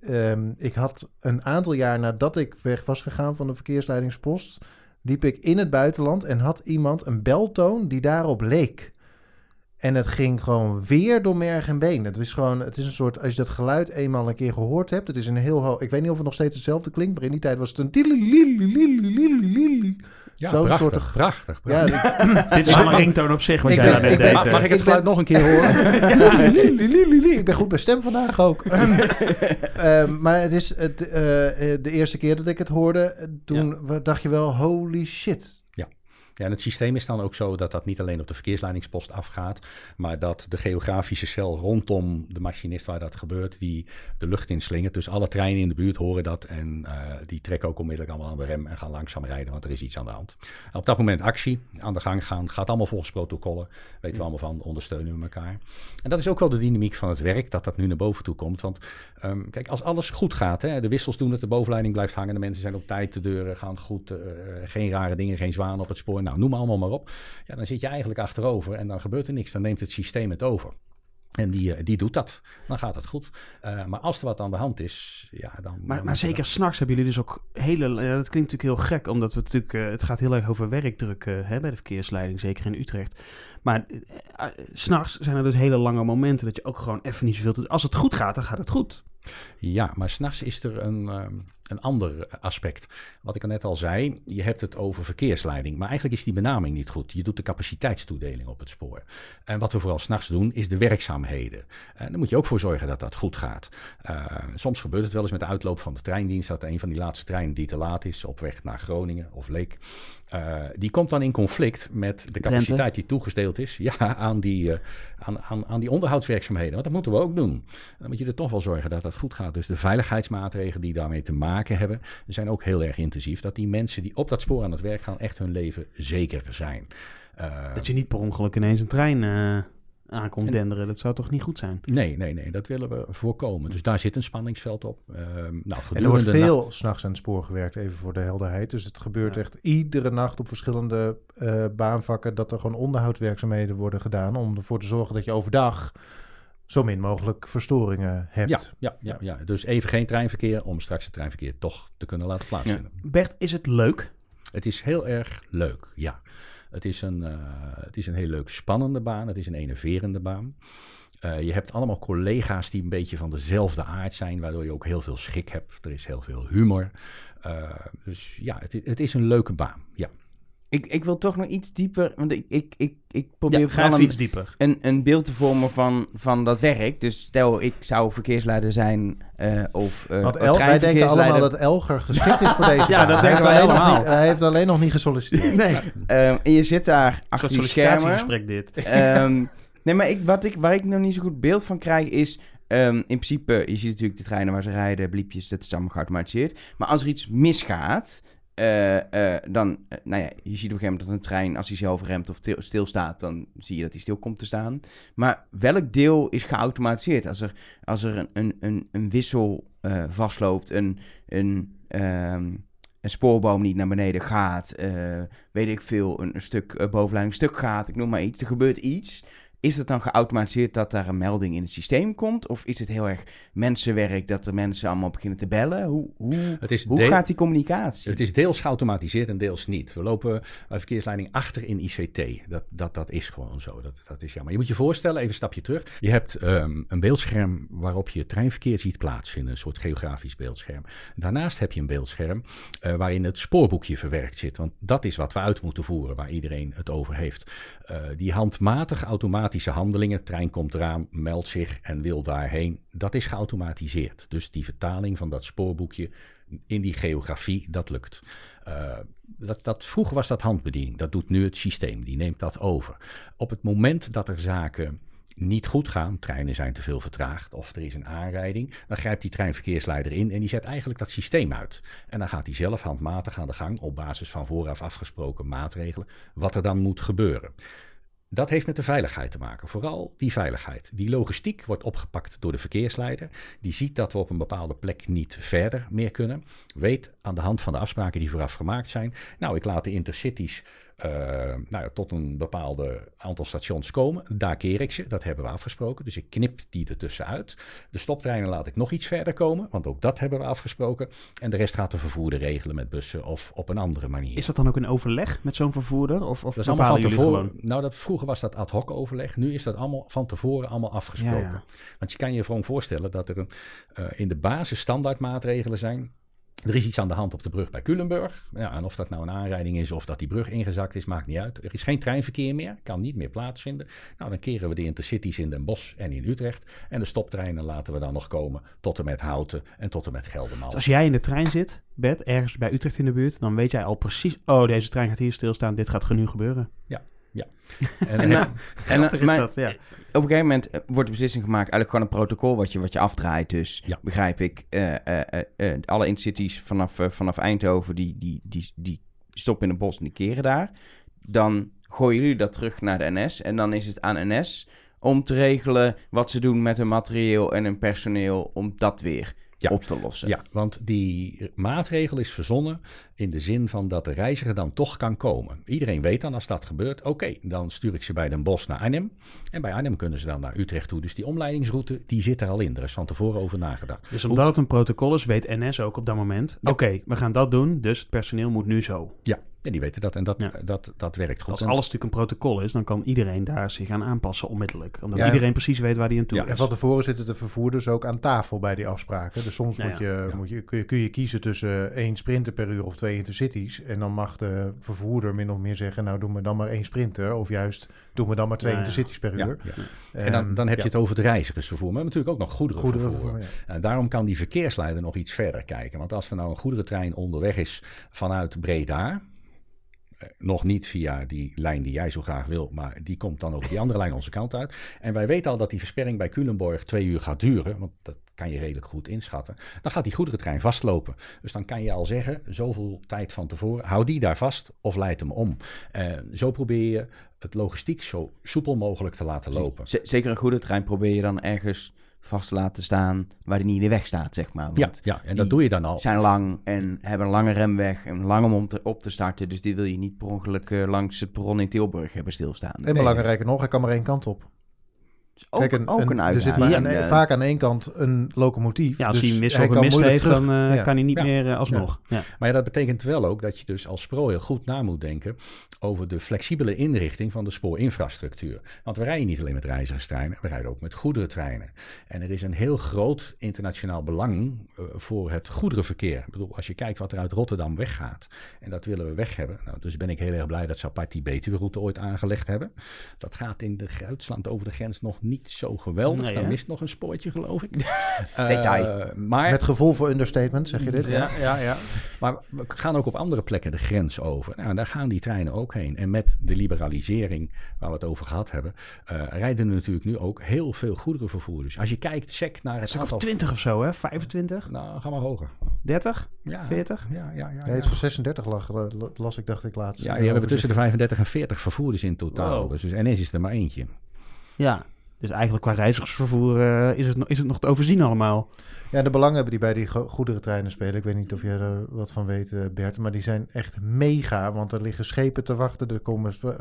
ehm, ik had een aantal jaar nadat ik weg was gegaan van de verkeersleidingspost, liep ik in het buitenland en had iemand een beltoon die daarop leek. En het ging gewoon weer door merg en been. Het is gewoon, het is een soort, als je dat geluid eenmaal een keer gehoord hebt, het is een heel hoog. Ik weet niet of het nog steeds hetzelfde klinkt, maar in die tijd was het een. Ja, Zo'n soort... prachtig, prachtig. Ja, dit is een ringtoon op zich, wat jij ben, deed. Mag, ik het geluid nog een keer horen? ja. Ik ben goed bij stem vandaag ook. Ehm, maar het is het, eh, eh, de eerste keer dat ik het hoorde, eh, toen dacht je wel, holy shit ja, en het systeem is dan ook zo dat dat niet alleen op de verkeersleidingspost afgaat, maar dat de geografische cel rondom de machinist waar dat gebeurt, die de lucht inslingert. Dus alle treinen in de buurt horen dat en eh, die trekken ook onmiddellijk allemaal aan de rem en gaan langzaam rijden, want er is iets aan de hand. Op dat moment actie, aan de gang gaan, gaat allemaal volgens protocollen, weten we allemaal van, ondersteunen we elkaar. En dat is ook wel de dynamiek van het werk, dat dat nu naar boven toe komt. Want ehm, kijk, als alles goed gaat, hè, de wissels doen het, de bovenleiding blijft hangen, de mensen zijn op tijd, de deuren gaan goed, eh, geen rare dingen, geen zwanen op het spoor, nou noem allemaal maar op. Ja, dan zit je eigenlijk achterover en dan gebeurt er niks. Dan neemt het systeem het over. En die, eh, die doet dat. Dan gaat het goed. Eh, maar als er wat aan de hand is, ja, dan... Maar, dan maar zeker s'nachts hebben jullie dus ook hele... Ja, dat klinkt natuurlijk heel gek, omdat we natuurlijk... eh, het gaat heel erg over werkdruk hè, bij de verkeersleiding, zeker in Utrecht. Maar s'nachts zijn er dus hele lange momenten dat je ook gewoon even niet zoveel... te- Als het goed gaat, dan gaat het goed. Ja, maar s'nachts is er een, ehm, een ander aspect. Wat ik er net al zei, je hebt het over verkeersleiding. Maar eigenlijk is die benaming niet goed. Je doet de capaciteitstoedeling op het spoor. En wat we vooral s'nachts doen, is de werkzaamheden. En daar moet je ook voor zorgen dat dat goed gaat. Eh, soms gebeurt het wel eens met de uitloop van de treindienst... dat een van die laatste treinen die te laat is... op weg naar Groningen of Leek... eh, die komt dan in conflict met de capaciteit die toegesdeeld is ja, aan, die, eh, aan, aan, aan die onderhoudswerkzaamheden. Want dat moeten we ook doen. Dan moet je er toch wel zorgen dat dat goed gaat. Dus de veiligheidsmaatregelen die daarmee te maken hebben, zijn ook heel erg intensief. Dat die mensen die op dat spoor aan het werk gaan, echt hun leven zeker zijn. Eh, Dat je niet per ongeluk ineens een trein eh, aankomt En- denderen. Dat zou toch niet goed zijn? Nee, nee, nee, dat willen we voorkomen. Dus daar zit een spanningsveld op. Ehm, nou, En er wordt veel s'nachts aan het spoor gewerkt, even voor de helderheid. Dus het gebeurt Ja. echt iedere nacht op verschillende eh, baanvakken... dat er gewoon onderhoudswerkzaamheden worden gedaan... om ervoor te zorgen dat je overdag zo min mogelijk verstoringen hebt. Ja, ja, ja, ja, dus even geen treinverkeer om straks het treinverkeer toch te kunnen laten plaatsvinden. Bert, is het leuk? Het is heel erg leuk, ja. Het is een, eh, het is een heel leuk spannende baan. Het is een enerverende baan. Eh, je hebt allemaal collega's die een beetje van dezelfde aard zijn, waardoor je ook heel veel schik hebt. Er is heel veel humor. Eh, dus ja, het, het is een leuke baan. Ja. Ik, ik wil toch nog iets dieper, want ik, ik, ik, ik probeer Ja, vooral een, iets dieper. een, een beeld te vormen van, van dat werk. Dus stel, ik zou verkeersleider zijn eh, of eh Want El, wij denken allemaal dat Elger geschikt is voor deze Ja, baan. dat Hij denken heeft wij alleen nog allemaal. niet- Hij heeft alleen nog niet gesolliciteerd. Nee, Ehm, en je zit daar achter die schermen. sollicitatiegesprek dit. Ehm, nee, maar ik, wat ik, waar ik nog niet zo goed beeld van krijg is... ehm, in principe, je ziet natuurlijk de treinen waar ze rijden, bliepjes, dat is allemaal geautomatiseerd. Maar als er iets misgaat, eh, eh, dan... eh, nou ja, je ziet op een gegeven moment dat een trein, als hij zelf remt of til- stilstaat... dan zie je dat hij stil komt te staan. Maar welk deel is geautomatiseerd? Als er, als er een, een, een, wissel vastloopt, een... een ehm, een spoorboom niet naar beneden gaat, weet ik veel, een, een stuk bovenleiding stuk gaat, ik noem maar iets, er gebeurt iets. Is het dan geautomatiseerd dat daar een melding in het systeem komt? Of is het heel erg mensenwerk dat er mensen allemaal beginnen te bellen? Hoe, hoe, Het is hoe deel- gaat die communicatie? Het is deels geautomatiseerd en deels niet. We lopen bij verkeersleiding achter in ICT. Dat, dat, dat is gewoon zo. Dat, dat is ja. Maar je moet je voorstellen, even een stapje terug. Je hebt ehm, een beeldscherm waarop je treinverkeer ziet plaatsvinden. Een soort geografisch beeldscherm. Daarnaast heb je een beeldscherm eh, waarin het spoorboekje verwerkt zit. Want dat is wat we uit moeten voeren, waar iedereen het over heeft. Eh, die handmatig automatische handelingen, trein komt eraan, meldt zich en wil daarheen, dat is geautomatiseerd. Dus die vertaling van dat spoorboekje in die geografie, dat lukt. Eh, dat, dat, vroeger was dat handbediening, dat doet nu het systeem, die neemt dat over. Op het moment dat er zaken niet goed gaan, treinen zijn te veel vertraagd of er is een aanrijding, dan grijpt die treinverkeersleider in en die zet eigenlijk dat systeem uit. En dan gaat hij zelf handmatig aan de gang op basis van vooraf afgesproken maatregelen, wat er dan moet gebeuren. Dat heeft met de veiligheid te maken. Vooral die veiligheid. Die logistiek wordt opgepakt door de verkeersleider. Die ziet dat we op een bepaalde plek niet verder meer kunnen. Weet aan de hand van de afspraken die vooraf gemaakt zijn. Nou, ik laat de intercities eh, nou ja, tot een bepaalde aantal stations komen. Daar keer ik ze. Dat hebben we afgesproken. Dus ik knip die ertussen uit. De stoptreinen laat ik nog iets verder komen. Want ook dat hebben we afgesproken. En de rest gaat de vervoerder regelen met bussen of op een andere manier. Is dat dan ook een overleg met zo'n vervoerder? Of, of Dat is allemaal van tevoren. Nou, dat, vroeger was dat ad hoc overleg. Nu is dat allemaal van tevoren allemaal afgesproken. Ja, ja. Want je kan je gewoon voorstellen dat er een, eh, in de basis standaardmaatregelen zijn. Er is iets aan de hand op de brug bij Culemburg. Ja, en of dat nou een aanrijding is of dat die brug ingezakt is, maakt niet uit. Er is geen treinverkeer meer, kan niet meer plaatsvinden. Nou, dan keren we de intercities in Den Bosch en in Utrecht. En de stoptreinen laten we dan nog komen tot en met Houten en tot en met Geldermalsen. Dus als jij in de trein zit, Bert, ergens bij Utrecht in de buurt, dan weet jij al precies, oh, deze trein gaat hier stilstaan, dit gaat nu gebeuren. En, En, dan eh, heb- en, is maar dat, ja. op een gegeven moment eh, wordt de beslissing gemaakt, eigenlijk gewoon een protocol wat je, wat je afdraait. Dus Ja. begrijp ik, eh, eh, eh, eh, alle intercities vanaf, eh, vanaf Eindhoven, die, die, die, die stoppen in het bos en die keren daar. Dan gooien jullie dat terug naar de NS en dan is het aan NS om te regelen wat ze doen met hun materieel en hun personeel om dat weer Ja. op te lossen. Ja, want die maatregel is verzonnen in de zin van dat de reiziger dan toch kan komen. Iedereen weet dan als dat gebeurt, oké, dan stuur ik ze bij Den Bosch naar Arnhem. En bij Arnhem kunnen ze dan naar Utrecht toe. Dus die omleidingsroute, die zit er al in. Er is van tevoren over nagedacht. Dus omdat het een protocol is, weet NS ook op dat moment, oké, we gaan dat doen, dus het personeel moet nu zo. Ja, en die weten dat en dat, Ja. dat, dat werkt goed. Als alles natuurlijk een protocol is, dan kan iedereen daar zich aan aanpassen onmiddellijk. Omdat Ja, iedereen precies weet waar hij aan toe Ja, is. En van tevoren zitten de vervoerders ook aan tafel bij die afspraken. Dus soms Ja, moet ja. je, Ja. Moet je, kun, je, kun je kiezen tussen één sprinter per uur of twee intercities. En dan mag de vervoerder min of meer zeggen, nou doen we dan maar één sprinter. Of juist doen we dan maar twee Ja, ja. intercities per uur. ja. En dan, dan heb je het over het reizigersvervoer. Maar we hebben natuurlijk ook nog goederenvervoer. En daarom kan die verkeersleider nog iets verder kijken. Want als er nou een goederentrein onderweg is vanuit Breda, nog niet via die lijn die jij zo graag wil, maar die komt dan over die andere lijn onze kant uit. En wij weten al dat die versperring bij Culemborg twee uur gaat duren, want dat kan je redelijk goed inschatten. Dan gaat die goederentrein vastlopen. Dus dan kan je al zeggen, zoveel tijd van tevoren, hou die daar vast of leid hem om. Eh, zo probeer je het logistiek zo soepel mogelijk te laten lopen. Zeker een goede trein probeer je dan ergens vast te laten staan waar die niet in de weg staat, zeg maar. Ja, Want ja, en die dat doe je dan al. zijn lang en hebben een lange remweg en lang om, om te, op te starten. Dus die wil je niet per ongeluk eh, langs het perron in Tilburg hebben stilstaan. En belangrijker nog, hij kan maar één kant op. is ook, Kijk, ook een er zit uitdaging. maar aan- Ja. vaak aan één kant een locomotief. Ja, als dus hij mis hij of kan mist moeilijk heeft, dan terug- eh, ja. kan hij niet Ja. meer eh, alsnog. Ja. Maar ja, dat betekent wel ook dat je dus als pro heel goed na moet denken over de flexibele inrichting van de spoorinfrastructuur. Want we rijden niet alleen met reizigerstreinen, we rijden ook met goederentreinen. En er is een heel groot internationaal belang eh, voor het goederenverkeer. Ik bedoel, als je kijkt wat er uit Rotterdam weggaat, en dat willen we weg hebben. Nou, dus ben ik heel erg blij dat ze apart die Betuwe-route ooit aangelegd hebben. Dat gaat in de Duitsland over de grens nog niet zo geweldig. Nee, Dan hè? mist nog een spoortje, geloof ik. Detail. Eh, maar Met gevoel voor understatement, zeg je dit? ja, ja, ja. Maar we gaan ook op andere plekken de grens over. Nou, daar gaan die treinen ook heen. En met de liberalisering waar we het over gehad hebben, eh, rijden er natuurlijk nu ook heel veel goederenvervoerders. Als je kijkt sec naar Het aantal... 20 of zo, hè? 25? Nou, ga maar hoger. 30? Ja, 40? Ja, ja, ja. Ja, ja. iets van 36 lag, eh, las ik, dacht ik laatst. Ja, die hebben we tussen de 35 en 40 vervoerders in totaal. Wow. Dus, dus NS is er maar eentje. Ja. Dus eigenlijk qua reizigersvervoer eh, is, het, is het nog te overzien allemaal. Ja, de belangen die bij die go- goederentreinen spelen. Ik weet niet of jij er wat van weet, eh, Bert. Maar die zijn echt mega. Want er liggen schepen te wachten. Er komen eh,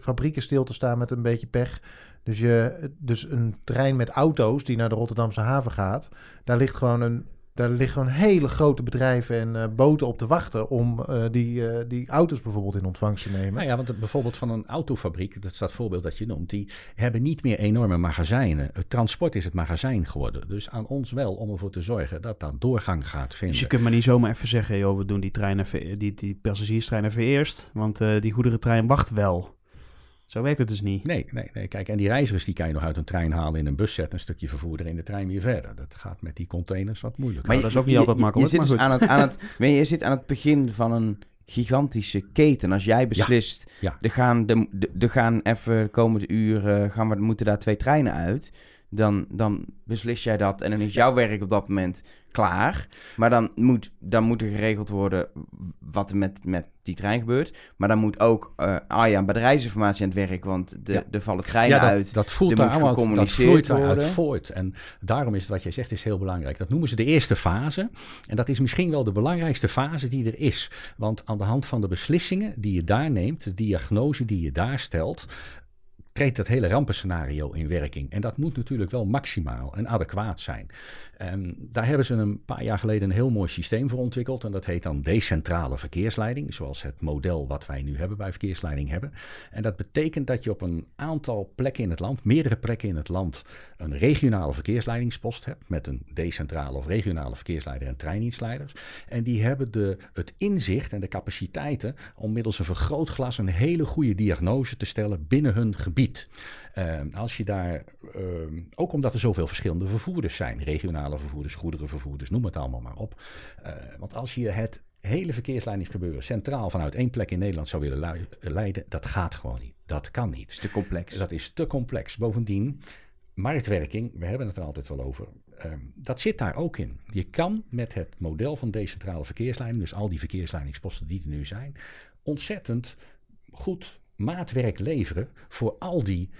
fabrieken stil te staan met een beetje pech. Dus, je, dus een trein met auto's die naar de Rotterdamse haven gaat. Daar ligt gewoon een. Daar liggen gewoon hele grote bedrijven en eh, boten op te wachten om eh, die, eh, die auto's bijvoorbeeld in ontvangst te nemen. Nou ja, want het- bijvoorbeeld van een autofabriek, dat is dat voorbeeld dat je noemt, die hebben niet meer enorme magazijnen. Het transport is het magazijn geworden. Dus aan ons wel om ervoor te zorgen dat dat doorgang gaat vinden. Dus je kunt maar niet zomaar even zeggen, joh, we doen die, trein even, die, die passagierstrein even eerst. Want eh, die goederentrein wacht wel. Zo werkt het dus niet. Nee, nee, nee. Kijk, en die reizigers die kan je nog uit een trein halen in een bus zetten, een stukje vervoeren in de trein weer verder. Dat gaat met die containers wat moeilijker. Maar dat is ook niet altijd makkelijk, Je, zit maar dus goed. aan het, aan het, je, je zit aan het begin van een gigantische keten. Als jij beslist, ja. er gaan, de, de, er gaan even de komende uren, gaan we, moeten daar twee treinen uit. Dan, dan beslis jij dat en dan is jouw werk op dat moment klaar. Maar dan moet, dan moet er geregeld worden wat er met, met die trein gebeurt. Maar dan moet ook uh, Arjan bij de reisinformatie aan het werk, want de, Ja. er vallen treinen ja, dat, uit. dat voelt daar moet dat vloeit daaruit voort. En daarom is wat jij zegt is heel belangrijk. Dat noemen ze de eerste fase. En dat is misschien wel de belangrijkste fase die er is. Want aan de hand van de beslissingen die je daar neemt, de diagnose die je daar stelt, treedt dat hele rampenscenario in werking. En dat moet natuurlijk wel maximaal en adequaat zijn. En daar hebben ze een paar jaar geleden een heel mooi systeem voor ontwikkeld. En dat heet dan decentrale verkeersleiding. Zoals het model wat wij nu hebben bij verkeersleiding hebben. En dat betekent dat je op een aantal plekken in het land, meerdere plekken in het land, een regionale verkeersleidingspost hebt. Met een decentrale of regionale verkeersleider en treindienstleiders. En die hebben de, het inzicht en de capaciteiten om middels een vergrootglas een hele goede diagnose te stellen binnen hun gebied. Uh, als je daar, uh, ook omdat er zoveel verschillende vervoerders zijn, regionale vervoerders, goederenvervoerders, noem het allemaal maar op. Uh, want als je het hele verkeersleidingsgebeuren centraal vanuit één plek in Nederland zou willen leiden, dat gaat gewoon niet. Dat kan niet. Dat is te complex. Dat is te complex. Bovendien, marktwerking, we hebben het er altijd wel over, um, dat zit daar ook in. Je kan met het model van decentrale verkeersleiding, dus al die verkeersleidingsposten die er nu zijn, ontzettend goed maatwerk leveren voor al die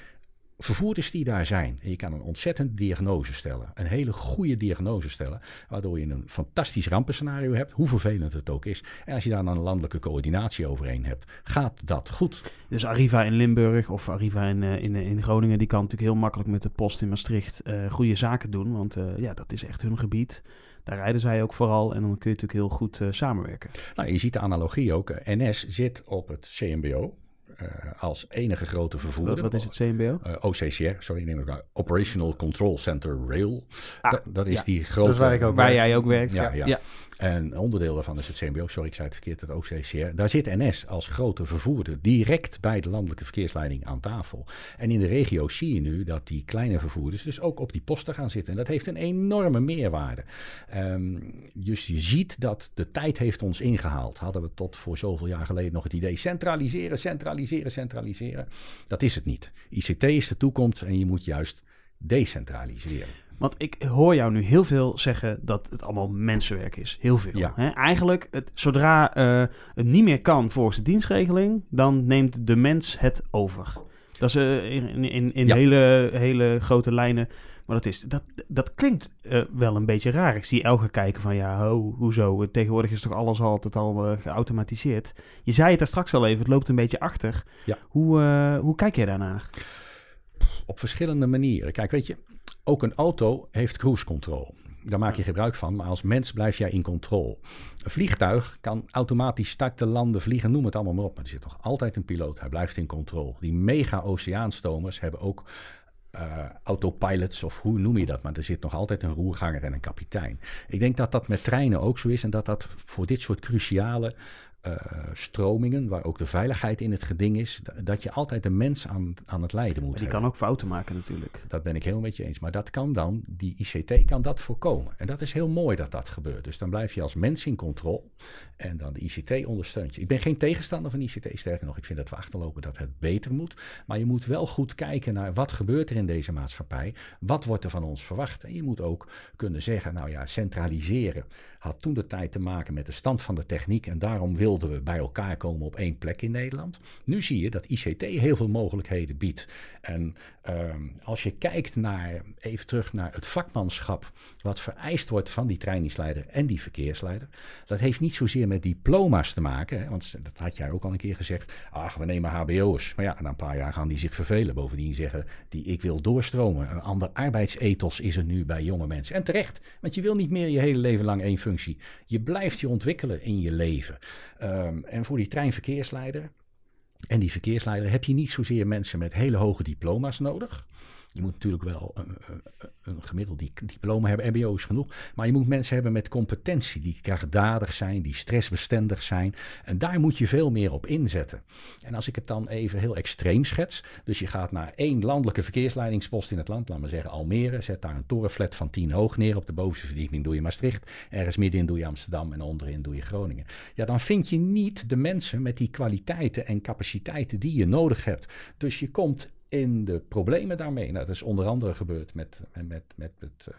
vervoerders die daar zijn. En je kan een ontzettend diagnose stellen. Een hele goede diagnose stellen. Waardoor je een fantastisch rampenscenario hebt. Hoe vervelend het ook is. En als je daar dan een landelijke coördinatie overheen hebt. Gaat dat goed. Dus Arriva in Limburg of Arriva in, uh, in, in Groningen. Die kan natuurlijk heel makkelijk met de post in Maastricht uh, goede zaken doen. Want uh, ja, dat is echt hun gebied. Daar rijden zij ook vooral. En dan kun je natuurlijk heel goed uh, samenwerken. Nou, je ziet de analogie ook. NS zit op het CMBO. Uh, als enige grote vervoerder. Wat, is het CMBO? Uh, OCCR, sorry, neem ik maar. Operational Control Center Rail. Ah, dat, dat is ja. die grote... Dat is waar, ik ook waar werk. jij ook werkt. Ja, ja. ja. En onderdeel daarvan is het CMBO, sorry, ik zei het verkeerd, het OCCR. Daar zit NS als grote vervoerder direct bij de landelijke verkeersleiding aan tafel. En in de regio zie je nu dat die kleine vervoerders dus ook op die posten gaan zitten. En dat heeft een enorme meerwaarde. Um, dus je ziet dat de tijd heeft ons ingehaald. Hadden we tot voor zoveel jaar geleden nog het idee centraliseren, centraliseren, centraliseren. Dat is het niet. ICT is de toekomst en je moet juist decentraliseren. Want ik hoor jou nu heel veel zeggen dat het allemaal mensenwerk is. Heel veel. Ja. Hè? Eigenlijk, het, zodra uh, het niet meer kan volgens de dienstregeling, dan neemt de mens het over. Dat is uh, in, in, in Ja. hele, hele grote lijnen. Maar dat, is, dat, dat klinkt uh, wel een beetje raar. Ik zie Elge kijken van, ja, ho, hoezo? Tegenwoordig is toch alles altijd al geautomatiseerd. Je zei het daar straks al even, het loopt een beetje achter. Ja. Hoe, hoe kijk jij daarnaar? Op verschillende manieren. Kijk, weet je, ook een auto heeft cruise control. Daar maak je gebruik van, maar als mens blijf jij in controle. Een vliegtuig kan automatisch starten, landen, vliegen, noem het allemaal maar op. Maar er zit nog altijd een piloot, hij blijft in controle. Die mega-oceaanstomers hebben ook uh, autopilots of hoe noem je dat, maar er zit nog altijd een roerganger en een kapitein. Ik denk dat dat met treinen ook zo is en dat dat voor dit soort cruciale uh, stromingen, waar ook de veiligheid in het geding is, dat je altijd de mens aan, aan het leiden moet maar die hebben. kan ook fouten maken natuurlijk. Dat ben ik helemaal met je eens. Maar dat kan dan, die ICT kan dat voorkomen. En dat is heel mooi dat dat gebeurt. Dus dan blijf je als mens in controle en dan de ICT ondersteunt je. Ik ben geen tegenstander van ICT, sterker nog, ik vind dat we achterlopen dat het beter moet. Maar je moet wel goed kijken naar wat gebeurt er in deze maatschappij. Wat wordt er van ons verwacht? En je moet ook kunnen zeggen, nou ja, centraliseren had toen de tijd te maken met de stand van de techniek. En daarom wil wilden we bij elkaar komen op één plek in Nederland. Nu zie je dat ICT heel veel mogelijkheden biedt. En ehm, als je kijkt naar, even terug naar het vakmanschap, wat vereist wordt van die trainingsleider en die verkeersleider. Dat heeft niet zozeer met diploma's te maken, hè, want dat had jij ook al een keer gezegd. Ach, we nemen HBO'ers. Maar ja, na een paar jaar gaan die zich vervelen. Bovendien zeggen die ik wil doorstromen. Een ander arbeidsethos is er nu bij jonge mensen. En terecht, want je wil niet meer je hele leven lang één functie. Je blijft je ontwikkelen in je leven. Ehm, en voor die treinverkeersleider en die verkeersleider heb je niet zozeer mensen met hele hoge diploma's nodig. Je moet natuurlijk wel een, een, gemiddeld diploma hebben, MBO is genoeg. Maar je moet mensen hebben met competentie, die krachtdadig zijn, die stressbestendig zijn. En daar moet je veel meer op inzetten. En als ik het dan even heel extreem schets. Dus je gaat naar één landelijke verkeersleidingspost in het land, laten we zeggen Almere. Zet daar een torenflat van 10 hoog neer. Op de bovenste verdieping doe je Maastricht. Ergens middenin doe je Amsterdam en onderin doe je Groningen. Ja, dan vind je niet de mensen met die kwaliteiten en capaciteiten die je nodig hebt. Dus je komt in de problemen daarmee. Nou, dat is onder andere gebeurd met, met, met het, uh,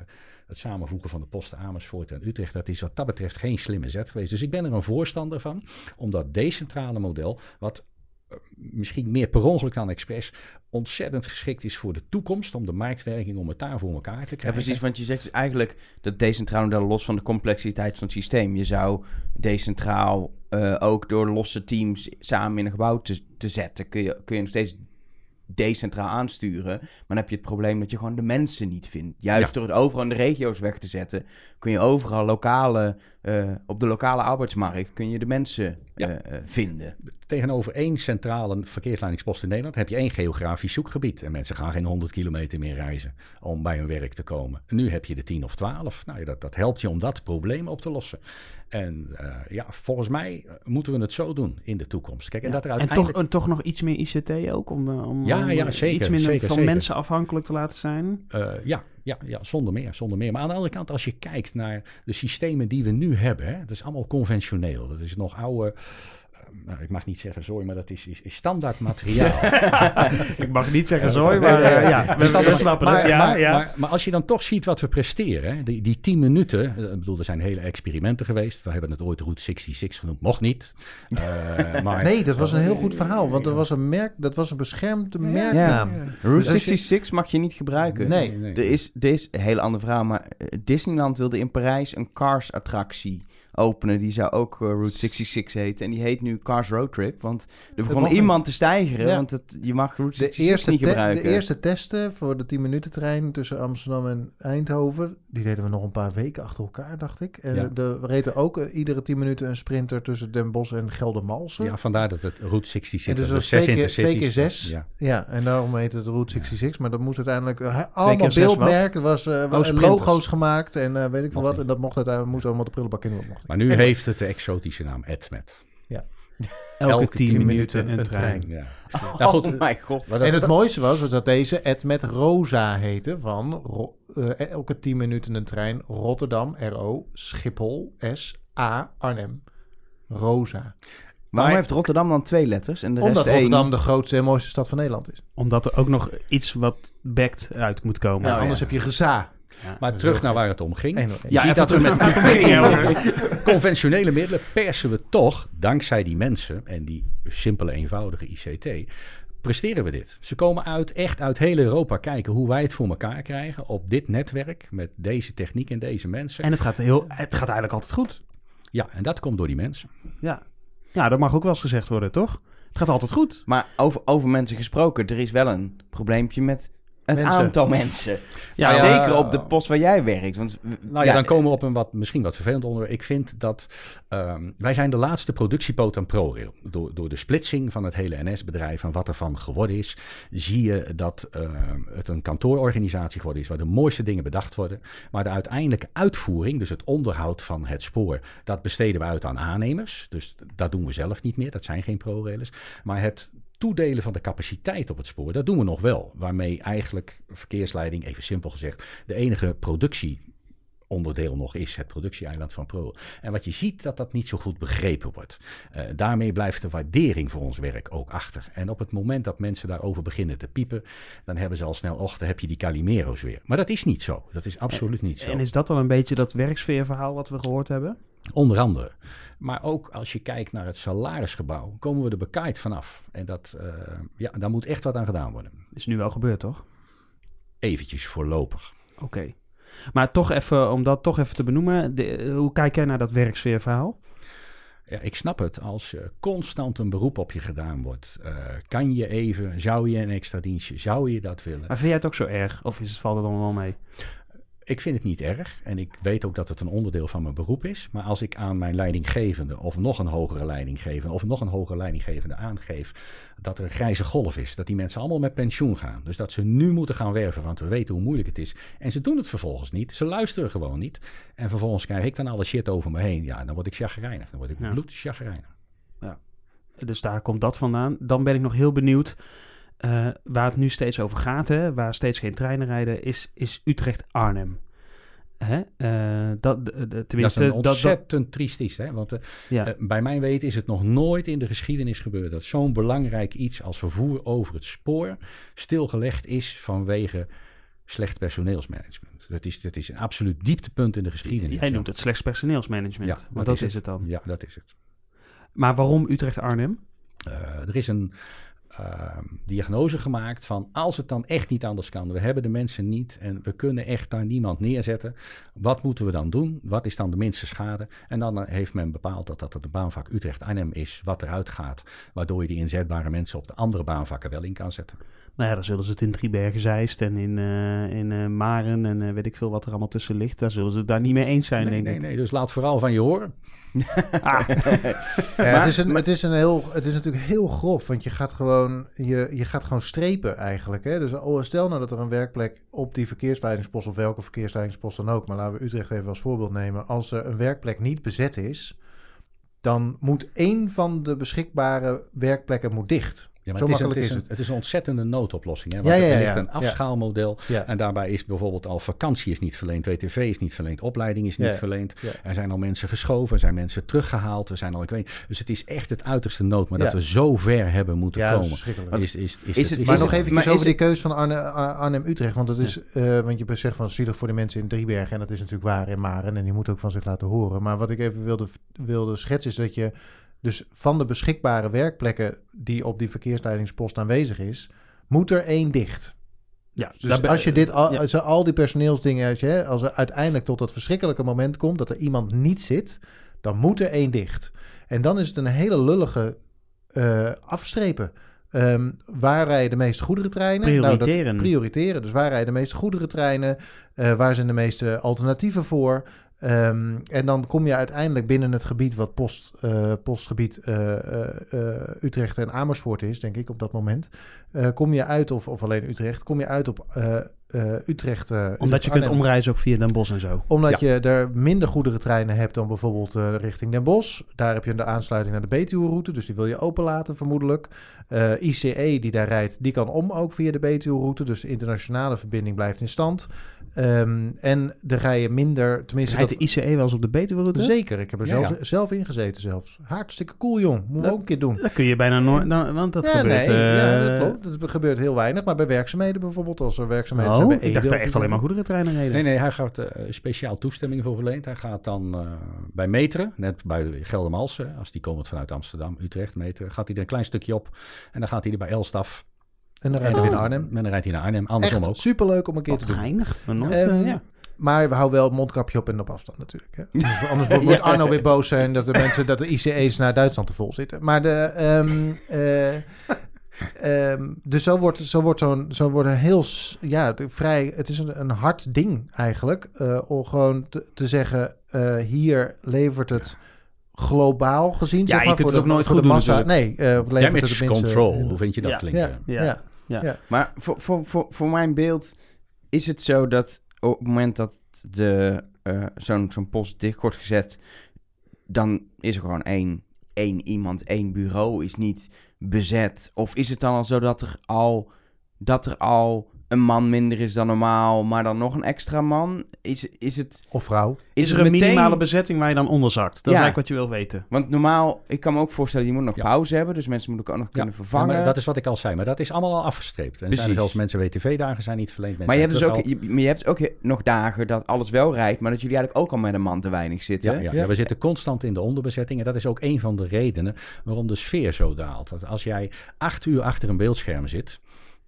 het samenvoegen van de posten Amersfoort en Utrecht. Dat is wat dat betreft geen slimme zet geweest. Dus ik ben er een voorstander van om dat decentrale model, wat uh, misschien meer per ongeluk dan expres, ontzettend geschikt is voor de toekomst, om de marktwerking, om het daar voor elkaar te krijgen. Ja, precies, want je zegt dus eigenlijk dat decentraal model los van de complexiteit van het systeem. Je zou decentraal uh, ook door losse teams samen in een gebouw te, te zetten, kun je, kun je nog steeds decentraal aansturen. Maar dan heb je het probleem dat je gewoon de mensen niet vindt. Juist ja. door het overal in de regio's weg te zetten, kun je overal lokale, uh, op de lokale arbeidsmarkt kun je de mensen ja. uh, vinden. Tegenover één centrale verkeersleidingspost in Nederland heb je één geografisch zoekgebied. En mensen gaan geen 100 kilometer meer reizen om bij hun werk te komen. En nu heb je de 10 of 12. Nou, dat, dat helpt je om dat probleem op te lossen. En uh, ja, volgens mij moeten we het zo doen in de toekomst. Kijk, en, ja. dat er en, toch, en toch nog iets meer ICT ook? Om, om, ja, om ja, zeker, iets minder zeker, van zeker. mensen afhankelijk te laten zijn? Uh, ja, ja, ja, zonder meer, zonder meer. Maar aan de andere kant, als je kijkt naar de systemen die we nu hebben, hè, dat is allemaal conventioneel. Dat is nog oude. Nou, ik mag niet zeggen zooi, maar dat is, is, is standaard materiaal. ik mag niet zeggen zooi, maar uh, ja, we, we snappen maar, het. Ja, maar, ja. Maar, maar, als je dan toch ziet wat we presteren, hè, die, die 10 minuten, uh, ik bedoel, er zijn hele experimenten geweest. We hebben het ooit Route 66 genoemd, mocht niet. Uh, maar, nee, dat was een heel goed verhaal, want er was een merk, dat was een beschermde merknaam. Ja. Route 66 mag je niet gebruiken. Nee. nee, nee. Er is, er is een hele andere verhaal, maar Disneyland wilde in Parijs een Cars-attractie openen. Die zou ook uh, Route 66 heten. En die heet nu Cars Road Trip. Want er begon iemand te stijgeren. Ja. Want het, je mag Route De 66 eerste, niet gebruiken. de eerste testen voor de 10 minuten trein tussen Amsterdam en Eindhoven, die deden we nog een paar weken achter elkaar, dacht ik. En Ja. de, we reden ook uh, iedere 10 minuten een sprinter tussen Den Bosch en Geldermalsen. Ja, vandaar dat het Route 66 En dus was. dat Dus was zes twee keer, twee keer intercities. zes. Ja. Ja. en daarom heette het Route 66. Maar dat moest uiteindelijk uh, allemaal keer zes wat? beeldmerk. Er was uh, Oh, logo's gemaakt en uh, weet ik veel wat. niet. En dat mocht uiteindelijk, moest allemaal de prullenbak in. Dat mocht Maar nu heeft het de exotische naam Edmet. Elke, elke 10 tien minuten minuten een trein. trein. Ja. Oh Nou goed, mijn god. Dat- en het mooiste was, was dat deze Ed met Rosa heette van Ro- eh, elke 10 minuten een trein Rotterdam, RO, Schiphol, S, A, Arnhem. Rosa. Waarom heeft Rotterdam dan twee letters en de Omdat rest één? Rotterdam de grootste en mooiste stad van Nederland is. Omdat er ook nog iets wat backed uit moet komen. Nou, ja. anders heb je geza. Maar terug naar waar het om ging. Je Ja, ziet even dat we terug met conventionele middelen persen we toch, dankzij die mensen en die simpele, eenvoudige ICT, presteren we dit. Ze komen uit, echt uit heel Europa kijken hoe wij het voor elkaar krijgen op dit netwerk met deze techniek en deze mensen. En het gaat, heel, het gaat eigenlijk altijd goed. ja, en dat komt door die mensen. Ja. ja, dat mag ook wel eens gezegd worden, toch? Het gaat altijd goed. Maar over, over mensen gesproken, er is wel een probleempje met het Mensen. aantal mensen. Ja, ja. Zeker op de post waar jij werkt. Want, Nou ja, dan komen we op een wat, misschien wat vervelend onderwerp. Ik vind dat ehm, wij zijn de laatste productiepoot aan ProRail. Door, door de splitsing van het hele NS-bedrijf en wat ervan geworden is, zie je dat ehm, het een kantoororganisatie geworden is waar de mooiste dingen bedacht worden. Maar de uiteindelijke uitvoering, dus het onderhoud van het spoor, dat besteden we uit aan aannemers. Dus dat doen we zelf niet meer, dat zijn geen ProRailers. Maar het toedelen van de capaciteit op het spoor, dat doen we nog wel. Waarmee eigenlijk verkeersleiding, even simpel gezegd, de enige productie onderdeel nog is, het productieeiland van Pro. En wat je ziet, dat dat niet zo goed begrepen wordt. Uh, daarmee blijft de waardering voor ons werk ook achter. En op het moment dat mensen daarover beginnen te piepen, dan hebben ze al snel, och, dan heb je die Calimero's weer. Maar dat is niet zo. Dat is absoluut niet zo. En is dat dan een beetje dat werksfeerverhaal wat we gehoord hebben? Onder andere. Maar ook als je kijkt naar het salarisgebouw, komen we er bekaaid vanaf. En dat, eh, ja, daar moet echt wat aan gedaan worden. Is nu wel gebeurd, toch? Eventjes voorlopig. Oké. Maar toch even, om dat toch even te benoemen. de- hoe kijk jij naar dat werksfeerverhaal? Ja, ik snap het. Als eh, constant een beroep op je gedaan wordt, eh, kan je even, zou je een extra dienstje, zou je dat willen? Maar vind jij het ook zo erg? Of is het, valt het allemaal wel mee? Ik vind het niet erg en ik weet ook dat het een onderdeel van mijn beroep is. Maar als ik aan mijn leidinggevende of nog een hogere leidinggevende of nog een hogere leidinggevende aangeef dat er een grijze golf is, dat die mensen allemaal met pensioen gaan. Dus dat ze nu moeten gaan werven, want we weten hoe moeilijk het is. En ze doen het vervolgens niet. Ze luisteren gewoon niet. En vervolgens krijg ik dan alle shit over me heen. Ja, dan word ik chagrijnig. Dan word ik Ja. bloedchagrijnig. Dus daar komt dat vandaan. Dan ben ik nog heel benieuwd. Eh, waar het nu steeds over gaat, hè, waar steeds geen treinen rijden, is, is Utrecht-Arnhem. Hè? eh, dat, de- de- Dat is tenminste, een dat, dat, ontzettend triest. Hè? Want eh, ja. bij mijn weten is het nog nooit in de geschiedenis gebeurd... dat zo'n belangrijk iets als vervoer over het spoor... stilgelegd is vanwege slecht personeelsmanagement. Dat is, dat is een absoluut dieptepunt in de geschiedenis. Jij noemt het slechts personeelsmanagement. Ja, want dat is het. dan. Ja, dat is het. Maar waarom Utrecht-Arnhem? Er is een eh, diagnose gemaakt van als het dan echt niet anders kan, we hebben de mensen niet en we kunnen echt daar niemand neerzetten. Wat moeten we dan doen? Wat is dan de minste schade? En dan eh, heeft men bepaald dat dat het baanvak Utrecht-Arnhem is wat eruit gaat, waardoor je die inzetbare mensen op de andere baanvakken wel in kan zetten. Nou ja, dan zullen ze het in Driebergen, Zeist en in, eh, in eh, Maren en eh, weet ik veel wat er allemaal tussen ligt. Daar zullen ze het daar niet mee eens zijn, Nee, denk nee, ik. nee, dus laat vooral van je horen. Ah, Maar- het, is een, het, is een heel, het is natuurlijk heel grof, want je gaat gewoon, je, je gaat gewoon strepen eigenlijk. Hè? Dus al- stel nou dat er een werkplek op die verkeersleidingspost, of welke verkeersleidingspost dan ook, maar laten we Utrecht even als voorbeeld nemen. Als er een werkplek niet bezet is, dan moet één van de beschikbare werkplekken moet dicht. Ja, Zo het, is, een- makkelijk het, is is een, het. het is een ontzettende noodoplossing. Hè? Want ja, ja, een afschaalmodel. En daarbij is bijvoorbeeld al vakantie is niet verleend, WTV is niet verleend, opleiding is niet verleend. Er zijn al mensen geschoven, er zijn mensen teruggehaald, er zijn al, ik weet, dus het is echt het uiterste nood. Maar dat we zo ver hebben moeten Ja, dat is komen, is, is, is, Is het- Maar nog even over die keus van Arnhem-Utrecht. Want, dat is, eh, want je zegt van zielig voor de mensen in Driebergen. En dat is natuurlijk waar in Maren. En die moet ook van zich laten horen. Maar wat ik even wilde, wilde schetsen is dat je... Dus van de beschikbare werkplekken die op die verkeersleidingspost aanwezig is... moet er één dicht. ja, Dus als je dit, al, als al die personeelsdingen, als, je, als er uiteindelijk tot dat verschrikkelijke moment komt dat er iemand niet zit, dan moet er één dicht. En dan is het een hele lullige eh, afstrepen. Ehm, waar rijden de meeste goederentreinen? Nou, Prioriteren. dat, prioriteren. Dus waar rijden de meeste goederentreinen? Eh, waar zijn de meeste alternatieven voor? Ehm, en dan kom je uiteindelijk binnen het gebied wat post, eh, postgebied eh, eh, eh, Utrecht en Amersfoort is, denk ik op dat moment. Eh, kom je uit, of, of alleen Utrecht, kom je uit op eh, eh, Utrecht. Omdat je kunt Arnhem. omreizen ook via Den Bosch en zo. Omdat je er minder goederentreinen hebt dan bijvoorbeeld eh, richting Den Bosch. Daar heb je de aansluiting naar de Betuwe-route, dus die wil je openlaten vermoedelijk. Eh, ICE die daar rijdt, die kan om ook via de Betuwe-route, dus de internationale verbinding blijft in stand. Ehm, en er rijden minder, tenminste... Rijdt dat- de ICE wel eens op de Betuwe-route? Zeker, ik heb er Ja, zelf, ja. zelf in gezeten zelfs. Hartstikke cool, jong. Moeten we Dat- ook een keer doen. Dat kun je bijna nooit, dan- want dat ja, gebeurt... nee, ja, eh, dat klopt. Dat gebeurt heel weinig. Maar bij werkzaamheden bijvoorbeeld, als er werkzaamheden Oh, zijn bij ik dacht er of echt alleen maar goederentreinen reden. Nee, nee, hij gaat eh, speciaal toestemming voor verleend. Hij gaat dan eh, bij Meteren, net bij Geldermalsen, als die komt vanuit Amsterdam, Utrecht, Meteren, gaat hij er een klein stukje op. En dan gaat hij er bij Elstaf. En dan rijdt hij weer naar Oh. Arnhem. En dan rijdt hij naar Arnhem, andersom Echt ook. superleuk om een keer Wat te doen. geinig. Maar nooit, Ehm, eh, ja. Maar we houden wel het mondkapje op en op afstand natuurlijk. Hè. Anders, anders wordt wordt Arno weer boos zijn dat de mensen dat de ICE's naar Duitsland te vol zitten. Maar de. ehm, eh, ehm, dus zo wordt, zo wordt zo'n zo wordt een heel ja vrij. Het is een, een hard ding eigenlijk eh, om gewoon te, te zeggen eh, hier levert het globaal gezien. Ja, zeg je maar, kunt voor het de, ook nooit voor goed de doen massa. Nee, eh levert het Damage de minste- control, hoe vind je dat Ja. klinken? Ja. Ja. Maar voor, voor, voor, voor mijn beeld is het zo dat op het moment dat de, eh, zo'n, zo'n post dicht wordt gezet, dan is er gewoon één, één iemand, één bureau is niet bezet. Of is het dan al zo dat er al, dat er al een man minder is dan normaal, maar dan nog een extra man? Is, is het... Of vrouw. Is, er een meteen- minimale bezetting waar je dan onder zakt? Dat is Ja. eigenlijk wat je wil weten. Want normaal, ik kan me ook voorstellen, je moet nog Ja. pauze hebben. Dus mensen moeten ook nog kunnen Ja, vervangen. maar dat is wat ik al zei. Maar dat is allemaal al afgestreept. En zijn zelfs mensen WTV-dagen zijn niet verleend. maar je hebt, dus ook, je, maar je hebt ook nog dagen dat alles wel rijdt, maar dat jullie eigenlijk ook al met een man te weinig zitten. Ja, ja, Ja. ja, we zitten constant in de onderbezetting. En dat is ook een van de redenen waarom de sfeer zo daalt. Dat als jij acht uur achter een beeldscherm zit,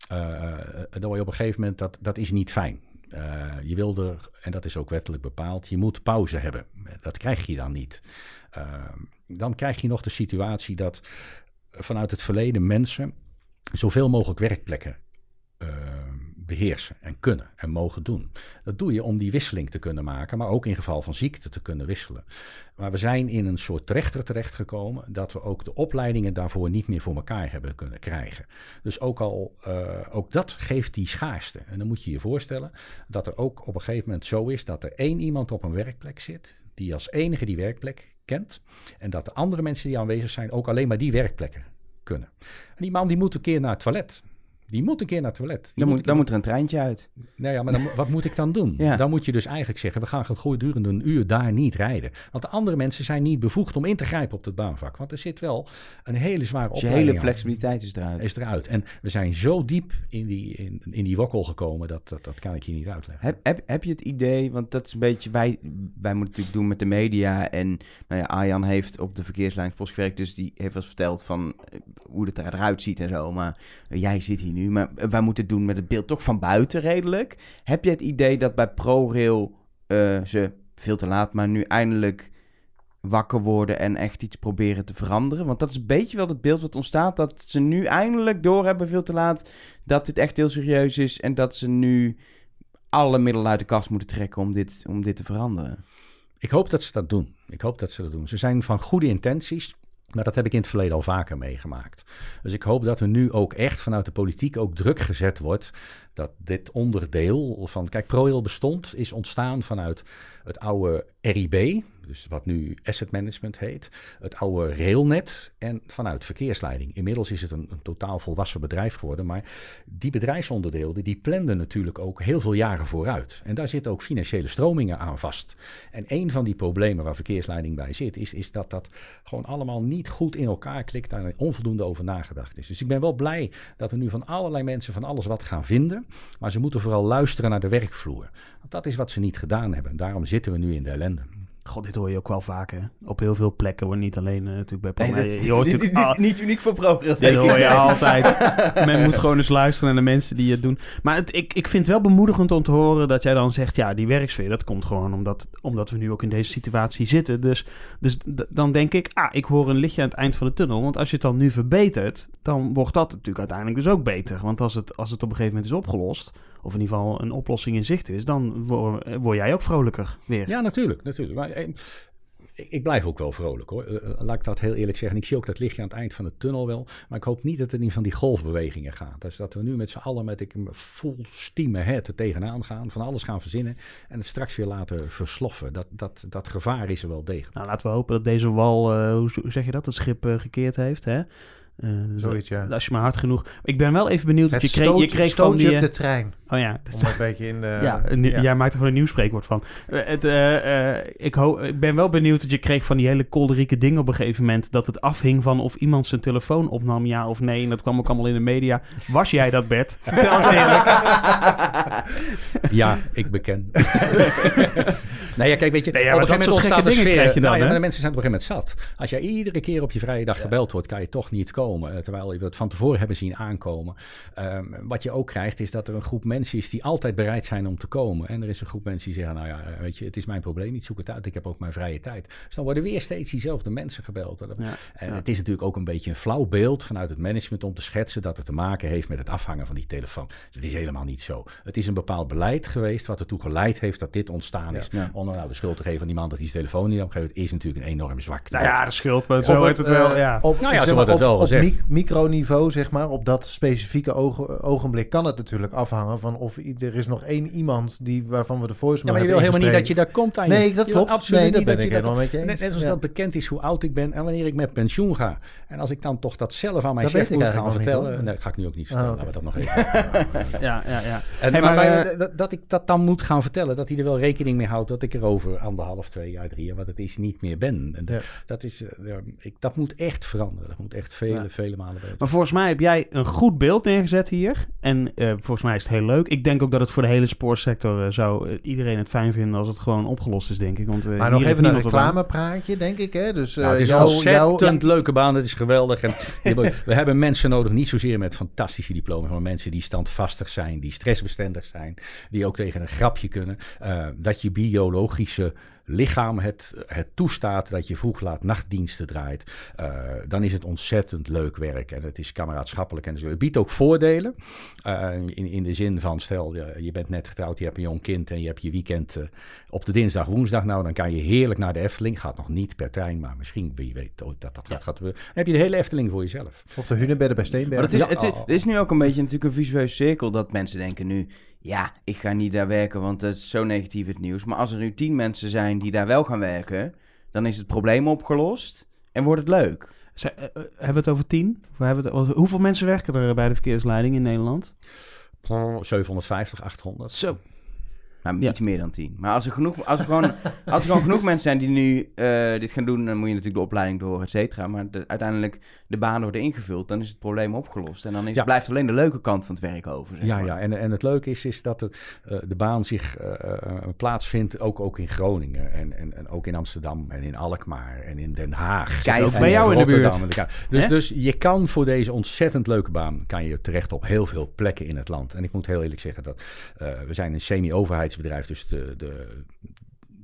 dan word je op een gegeven moment, dat, dat is niet fijn. Eh, je wil er, en dat is ook wettelijk bepaald, je moet pauze hebben. Dat krijg je dan niet. Eh, dan krijg je nog de situatie dat vanuit het verleden mensen zoveel mogelijk werkplekken eh, beheersen en kunnen en mogen doen. Dat doe je om die wisseling te kunnen maken, maar ook in geval van ziekte te kunnen wisselen. Maar we zijn in een soort trechter terechtgekomen dat we ook de opleidingen daarvoor niet meer voor elkaar hebben kunnen krijgen. Dus ook al, eh, ook dat geeft die schaarste. En dan moet je je voorstellen dat er ook op een gegeven moment zo is dat er één iemand op een werkplek zit, die als enige die werkplek kent. En dat de andere mensen die aanwezig zijn ook alleen maar die werkplekken kunnen. En die man die moet een keer naar het toilet. Die moet een keer naar het toilet. Die Dan, moet, dan moet er een treintje uit. nou ja, maar dan, wat moet ik dan doen? Ja. Dan moet je dus eigenlijk zeggen, we gaan gedurende een uur daar niet rijden. Want de andere mensen zijn niet bevoegd om in te grijpen op het baanvak. Want er zit wel een hele zware Dus je opleiding hele flexibiliteit is eruit. Is eruit. En we zijn zo diep in die, in, in die wokkel gekomen, dat, dat, dat kan ik je niet uitleggen. Heb, heb, heb je het idee, want dat is een beetje, wij, wij moeten natuurlijk doen met de media. En nou ja, Arjan heeft op de verkeersleidingspost gewerkt, dus die heeft wel eens verteld van eh, hoe het eruit ziet en zo. Maar jij zit hier nu, maar wij moeten doen met het beeld toch van buiten redelijk. Heb je het idee dat bij ProRail eh, ze veel te laat, maar nu eindelijk wakker worden en echt iets proberen te veranderen? Want dat is een beetje wel het beeld wat ontstaat, dat ze nu eindelijk doorhebben, veel te laat, dat dit echt heel serieus is en dat ze nu alle middelen uit de kast moeten trekken om dit, om dit te veranderen. Ik hoop dat ze dat doen. Ik hoop dat ze dat doen. Ze zijn van goede intenties. Maar dat heb ik in het verleden al vaker meegemaakt. Dus ik hoop dat er nu ook echt vanuit de politiek ook druk gezet wordt. Dat dit onderdeel van. Kijk, ProRail bestond, is ontstaan vanuit het oude RIB. Dus wat nu Asset Management heet. Het oude Railnet. En vanuit verkeersleiding. Inmiddels is het een, een totaal volwassen bedrijf geworden. Maar die bedrijfsonderdelen die planden natuurlijk ook heel veel jaren vooruit. En daar zitten ook financiële stromingen aan vast. En een van die problemen waar verkeersleiding bij zit, is, is dat dat gewoon allemaal niet goed in elkaar klikt, daar er onvoldoende over nagedacht is. Dus ik ben wel blij dat er nu van allerlei mensen van alles wat gaan vinden, maar ze moeten vooral luisteren naar de werkvloer. Want dat is wat ze niet gedaan hebben. Daarom zitten we nu in de ellende. God, dit hoor je ook wel vaker. Op heel veel plekken, hoor. niet alleen eh, natuurlijk bij Nee, dat je hoort niet, natuurlijk al- niet uniek voor ProRail. Dit hoor je altijd. Men moet gewoon eens luisteren naar de mensen die het doen. Maar het, ik, ik vind het wel bemoedigend om te horen dat jij dan zegt... ja, die werksfeer, dat komt gewoon omdat, omdat we nu ook in deze situatie zitten. Dus, dus dan denk ik, ah, ik hoor een lichtje aan het eind van de tunnel. Want als je het dan nu verbetert, dan wordt dat natuurlijk uiteindelijk dus ook beter. Want als het, als het op een gegeven moment is opgelost... of in ieder geval een oplossing in zicht is... dan word, word jij ook vrolijker weer. Ja, natuurlijk. natuurlijk. Maar, eh, ik, blijf ook wel vrolijk hoor. Eh, eh, laat ik dat heel eerlijk zeggen. Ik zie ook dat lichtje aan het eind van de tunnel wel. Maar ik hoop niet dat het in van die golfbewegingen gaat. Dus dat we nu met z'n allen met ik, full steam ahead er tegenaan gaan. Van alles gaan verzinnen. En het straks weer laten versloffen. Dat, dat, dat gevaar is er wel degelijk. Nou, laten we hopen dat deze wal, hoe, zeg je dat, het schip gekeerd heeft. Hè? Eh, dus Zoiets, ja. Als je maar hard genoeg... Ik ben wel even benieuwd, Het je kreeg, je kreeg van die... op eh, de trein. Oh ja, Om een beetje in de... ja, een- ja. jij maakt er gewoon een nieuw spreekwoord van. Eh, het, eh, eh, ik, ik ben wel benieuwd dat je kreeg van die hele kolderieke dingen op een gegeven moment... dat het afhing van of iemand zijn telefoon opnam, ja of nee. En dat kwam ook allemaal in de media. Was jij dat, Bert? Vertel eens eerlijk. Ja, ik beken. nou ja, kijk, weet je, Nee, ja, op een gegeven moment ontstaat de dingen sfeer. krijg je dan, nou ja, maar de mensen zijn op een gegeven moment zat. Als jij iedere keer op je vrije dag gebeld wordt, kan je toch niet komen. Eh, Terwijl je het van tevoren hebben zien aankomen. Ehm, wat je ook krijgt, is dat er een groep mensen is die altijd bereid zijn om te komen. En er is een groep mensen die zeggen, nou ja, eh, weet je, het is mijn probleem, ik zoek het uit, ik heb ook mijn vrije tijd. Dus dan worden weer steeds diezelfde mensen gebeld. En Ja, en ja. het is natuurlijk ook een beetje een flauw beeld vanuit het management om te schetsen dat het te maken heeft met het afhangen van die telefoon. Dat is helemaal niet zo. Het is een bepaald beleid geweest wat ertoe geleid heeft dat dit ontstaan is. Ja. Om nou de schuld te geven aan die man dat hij zijn telefoon niet opgeeft, is natuurlijk een enorm zwak. Nou ja, de schuld, maar zo heet het wel, eh, ja. Op, Nou ja, zo wordt het wel gezegd. Mic- microniveau, zeg maar, op dat specifieke ogen- ogenblik kan het natuurlijk afhangen van of er is nog één iemand die, waarvan we de voicemail Ja, maar je wil helemaal niet dat je daar komt aan Nee, dat Je klopt. absoluut Nee, dat ben je ik helemaal met je eens. Net, net als Ja. dat bekend is hoe oud ik ben en wanneer ik met pensioen ga. En als ik dan toch dat zelf aan mijn Dat chef weet ik moet gaan niet, vertellen. nee, dat ga ik nu ook niet Ah, vertellen. Laten we dat nog even. Ja, ja, ja. En, Hey, maar, maar, maar, eh, dat, dat ik dat dan moet gaan vertellen, dat hij er wel rekening mee houdt dat ik er over anderhalf, twee jaar, drie jaar, wat het is, niet meer ben. En Ja. dat, is, eh, ik, dat moet echt veranderen. Dat moet echt vele, Ja. vele malen beter. Maar volgens mij heb jij een goed beeld neergezet hier. En eh, volgens mij is het heel leuk. Ik denk ook dat het voor de hele sportsector eh, zou eh, iedereen het fijn vinden als het gewoon opgelost is, denk ik. Want, eh, Maar nog even een reclamepraatje, denk ik. Hè? Dus, Nou, eh, het is jouw- een ontzettend jouw- leuke baan. Het is geweldig. En we hebben- we hebben mensen nodig, niet zozeer met fantastische diploma's, maar mensen die standvastig zijn, die stressbestendig zijn, die ook tegen een grapje kunnen. Eh, dat je biologische lichaam het, het toestaat dat je vroeg laat nachtdiensten draait. eh, dan is het ontzettend leuk werk en het is kameraadschappelijk. En zo. het biedt ook voordelen. eh, in, in de zin van, stel je, je bent net getrouwd, je hebt een jong kind en je hebt je weekend eh, op de dinsdag, woensdag. Nou, dan kan je heerlijk naar de Efteling. Gaat nog niet per trein, maar misschien, wie weet ooit dat dat gaat, gaat gebeuren. Dan heb je de hele Efteling voor jezelf. Of de Hunebedden bij Steenberg. Maar het is, Ja. het, is, het is nu ook een beetje natuurlijk een visueuze cirkel dat mensen denken nu... Ja, ik ga niet daar werken, want het is zo negatief het nieuws. Maar als er nu tien mensen zijn die daar wel gaan werken... dan is het probleem opgelost en wordt het leuk. Zij- eh, eh, hebben we het over tien? Of hebben we het, hoeveel mensen werken er bij de verkeersleiding in Nederland? 750, 800. Zo. Maar Ja. iets meer dan tien. Maar als er, genoeg, als er, gewoon, als er gewoon genoeg mensen zijn die nu eh, dit gaan doen... dan moet je natuurlijk de opleiding door, et cetera. Maar de- uiteindelijk de banen worden ingevuld, dan is het probleem opgelost. En dan is, Ja. blijft alleen de leuke kant van het werk over. Zeg Ja, maar. ja. En, en het leuke is, is dat de, eh, de baan zich eh, plaatsvindt ook, ook in Groningen. En, en, en ook in Amsterdam en in Alkmaar en in Den Haag. Kijk, ook bij jou in de buurt. de Dus, dus je kan voor deze ontzettend leuke baan kan je terecht op heel veel plekken in het land. En ik moet heel eerlijk zeggen dat we zijn een semi-overheidsbedrijf, dus de, de,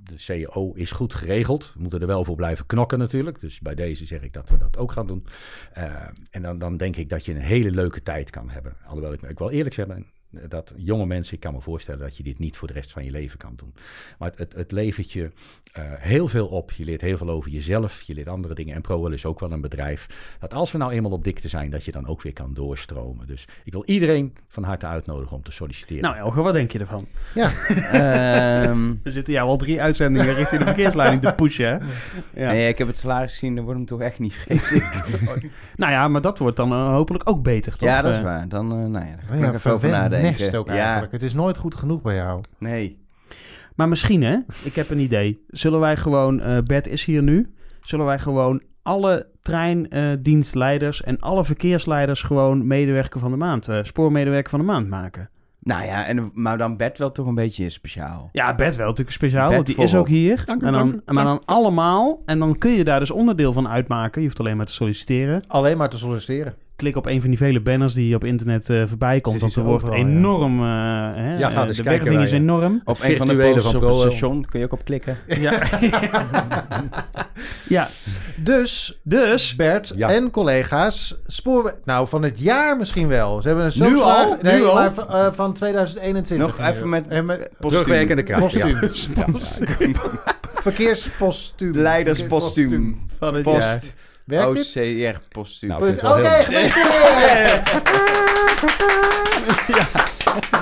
de CEO is goed geregeld. We moeten er wel voor blijven knokken natuurlijk. Dus bij deze zeg ik dat we dat ook gaan doen. Eh, en dan, dan denk ik dat je een hele leuke tijd kan hebben. Alhoewel ik, ik wil eerlijk zeggen eh, dat jonge mensen, ik kan me voorstellen dat je dit niet voor de rest van je leven kan doen. Maar het, het, het levert je eh, heel veel op. Je leert heel veel over jezelf, je leert andere dingen. En ProWell is ook wel een bedrijf dat als we nou eenmaal op dikte zijn, dat je dan ook weer kan doorstromen. Dus ik wil iedereen van harte uitnodigen om te solliciteren. Nou Elge, wat denk je ervan? Ehm, We zitten jou al drie uitzendingen richting de verkeersleiding te pushen, hè? Ja. Nee, ik heb het salaris gezien, dan wordt hem toch echt niet, vrees. Nou ja, maar dat wordt dan eh, hopelijk ook beter, toch? ja, dat is Eh, waar. Dan, eh, nou ja, daar Oh ja, ik even over verwend nadenken. Ook ja, eigenlijk. Het is nooit goed genoeg bij jou. nee. Maar misschien, hè? Ik heb een idee. Zullen wij gewoon... eh Bert is hier nu. Zullen wij gewoon alle treindienstleiders en alle verkeersleiders gewoon medewerker van de maand, eh, spoormedewerker van de maand maken? Nou ja, en, maar dan Bert wel toch een beetje speciaal. Ja, Bert wel natuurlijk speciaal, Bert want die is ook hier. Dank u, en dank dan, u, maar dan allemaal, en dan kun je daar dus onderdeel van uitmaken. Je hoeft alleen maar te solliciteren. Alleen maar te solliciteren. Klik op een van die vele banners die op internet eh, voorbij komt, want er wordt ja. enorm... eh, hè, Ja, ga eh, eens de kijken werving is enorm. Op een van de Virtuele posters van op het station kun je ook op klikken. Ja. ja, Dus, dus... Bert Ja. en collega's, spoor... Nou, van het jaar misschien wel. Ze hebben een Nu zo'n al? Nee, Nu al? maar van, eh, van 2021. Nog even met En met Terugwerkende kracht. Ja. postuum. Verkeerspostuum. Leiderspostuum. Van het Post. jaar. Werkt dit? OCR-postuum. Nou, Oké, het wel heel- gefeliciteerd!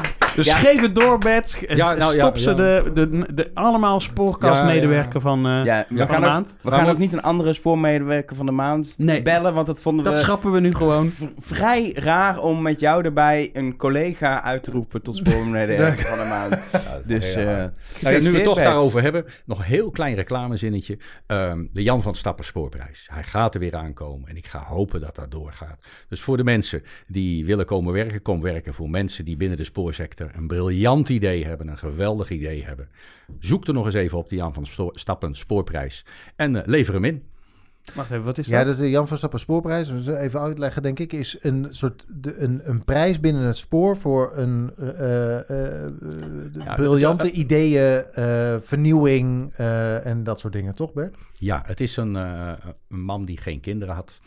Dus Ja. geef het door, Bert. Ja, nou, ja, Stop ze ja. De, de, de, allemaal spoorkastmedewerker van, eh, ja, we van gaan, de ook, maand. we Gaan ook niet een andere spoormedewerker van de maand Nee. bellen, want dat vonden Dat we schrappen we nu gewoon. vrij raar om met jou erbij een collega uit te roepen tot spoormedewerker van de maand. Dus eh. Nou ja, nu we het toch Bert. daarover hebben, nog een heel klein reclamezinnetje. Ehm, de Jan van Stappen spoorprijs. Hij gaat er weer aankomen en ik ga hopen dat dat doorgaat. Dus voor de mensen die willen komen werken, kom werken. Voor mensen die binnen de spoorsector een briljant idee hebben, een geweldig idee hebben. Zoek er nog eens even op, de Jan van Stappen spoorprijs. En eh, lever hem in. Wacht even, wat is Ja, dat? dat is de Jan van Stappen spoorprijs. Even uitleggen, denk ik, is een soort de, een, een prijs binnen het spoor voor een eh, eh, eh, Ja, briljante dat- ideeën, eh, vernieuwing eh, en dat soort dingen, toch Bert? Ja, het is een, eh, een man die geen kinderen had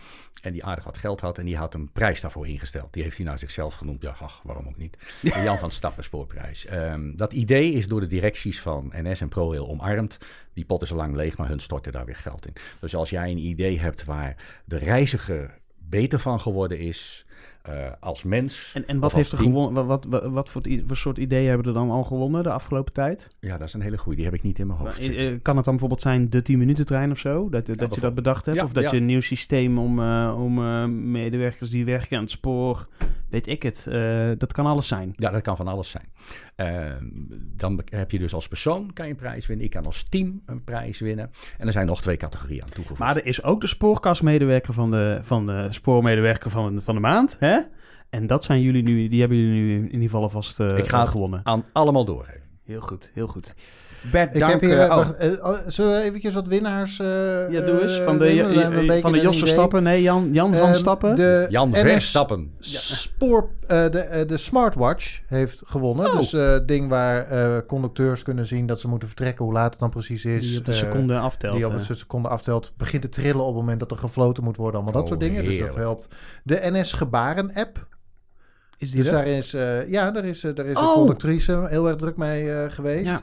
en die aardig wat geld had en die had een prijs daarvoor ingesteld. Die heeft hij naar zichzelf genoemd. Ja, ach, waarom ook niet. De Jan van Stappen spoorprijs. Ehm, dat idee is door de directies van NS en ProRail omarmd. Die pot is al lang leeg, maar hun storten daar weer geld in. Dus als jij een idee hebt waar de reiziger beter van geworden is, eh, als mens. En, en wat heeft er team. gewonnen? Wat, wat, wat, wat voor, voor soort ideeën hebben er dan al gewonnen de afgelopen tijd? Ja, dat is een hele goede. Die heb ik niet in mijn hoofd Eh, zitten. eh, Kan het dan bijvoorbeeld zijn de 10 minuten trein of zo? Dat, dat je dat bedacht hebt? Ja, of dat ja. je een nieuw systeem om, eh, om eh, medewerkers die werken aan het spoor, weet ik het. eh, dat kan alles zijn. Ja, dat kan van alles zijn. Eh, dan heb je dus als persoon kan je een prijs winnen. Ik kan als team een prijs winnen. En er zijn nog twee categorieën aan toegevoegd. Maar er is ook de spoorkastmedewerker van de, van de spoormedewerker van, van de maand. Hè? En dat zijn jullie nu, die hebben jullie nu in ieder geval alvast eh, Ik ga het gewonnen. aan allemaal doorgeven. Heel goed, heel goed. Bert, Ik dank. heb hier... eh, eh, oh. wacht, zullen we eventjes wat winnaars... eh, Ja, doe eens. Van de, van de een Jos idee. Verstappen. Nee, Jan, Jan van Ehm, Stappen. De Jan Verstappen. Spoor, eh, de, de smartwatch heeft gewonnen. Oh. Dus eh ding waar eh, conducteurs kunnen zien dat ze moeten vertrekken, hoe laat het dan precies is. die op de seconde aftelt. die op een seconde aftelt, begint te trillen op het moment dat er gefloten moet worden. Allemaal dat Oh, soort dingen. Dus dat helpt. De NS Gebaren app. is die Dus er? daar is, eh, ja, daar is, daar is een Oh! conductrice heel erg druk mee eh, geweest. Ja.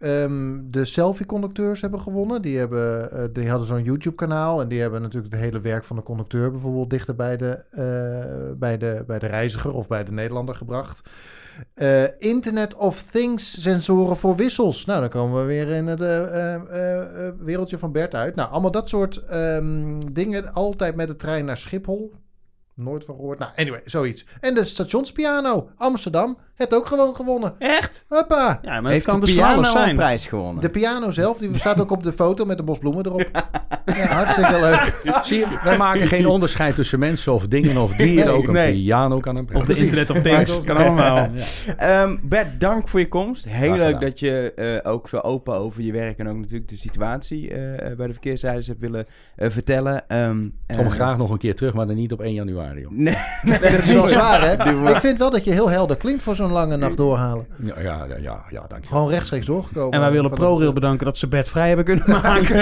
Ehm, de selfie-conducteurs hebben gewonnen. Die, hebben, eh, die hadden zo'n YouTube-kanaal. En die hebben natuurlijk het hele werk van de conducteur bijvoorbeeld dichter bij de, eh, bij de, bij de reiziger of bij de Nederlander gebracht. Eh, Internet of Things sensoren voor wissels. Nou, dan komen we weer in het wereldje van Bert uit. Nou, allemaal dat soort ehm, dingen. Altijd met de trein naar Schiphol. Nooit van gehoord. Nou, anyway, zoiets. En de stationspiano. Amsterdam. Het ook gewoon gewonnen. Echt? Hoppa. Ja, maar het Heeft kan de dus piano zijn. prijs gewonnen? De piano zelf, die staat ook op de foto met de bos bloemen erop. Ja, hartstikke leuk. Zie je, wij maken geen onderscheid tussen mensen of dingen of dieren. Nee, ook een nee. piano kan een. Of de internet of things. Kan allemaal. Ehm, Bert, dank voor je komst. Heel leuk gedaan. dat je eh, ook zo open over je werk en ook natuurlijk de situatie eh, bij de verkeersrijders hebt willen eh, vertellen. Ehm, Ik kom eh, graag nog een keer terug, maar dan niet op 1 januari. Joh. Nee, Nee, dat is wel zwaar, hè? Maar. Ik vind wel dat je heel helder klinkt voor zo'n lange nacht doorhalen. Ja, ja, ja, ja, ja dank je. Gewoon rechtstreeks doorgekomen. En wij willen ProRail bedanken dat ze Bert vrij hebben kunnen maken.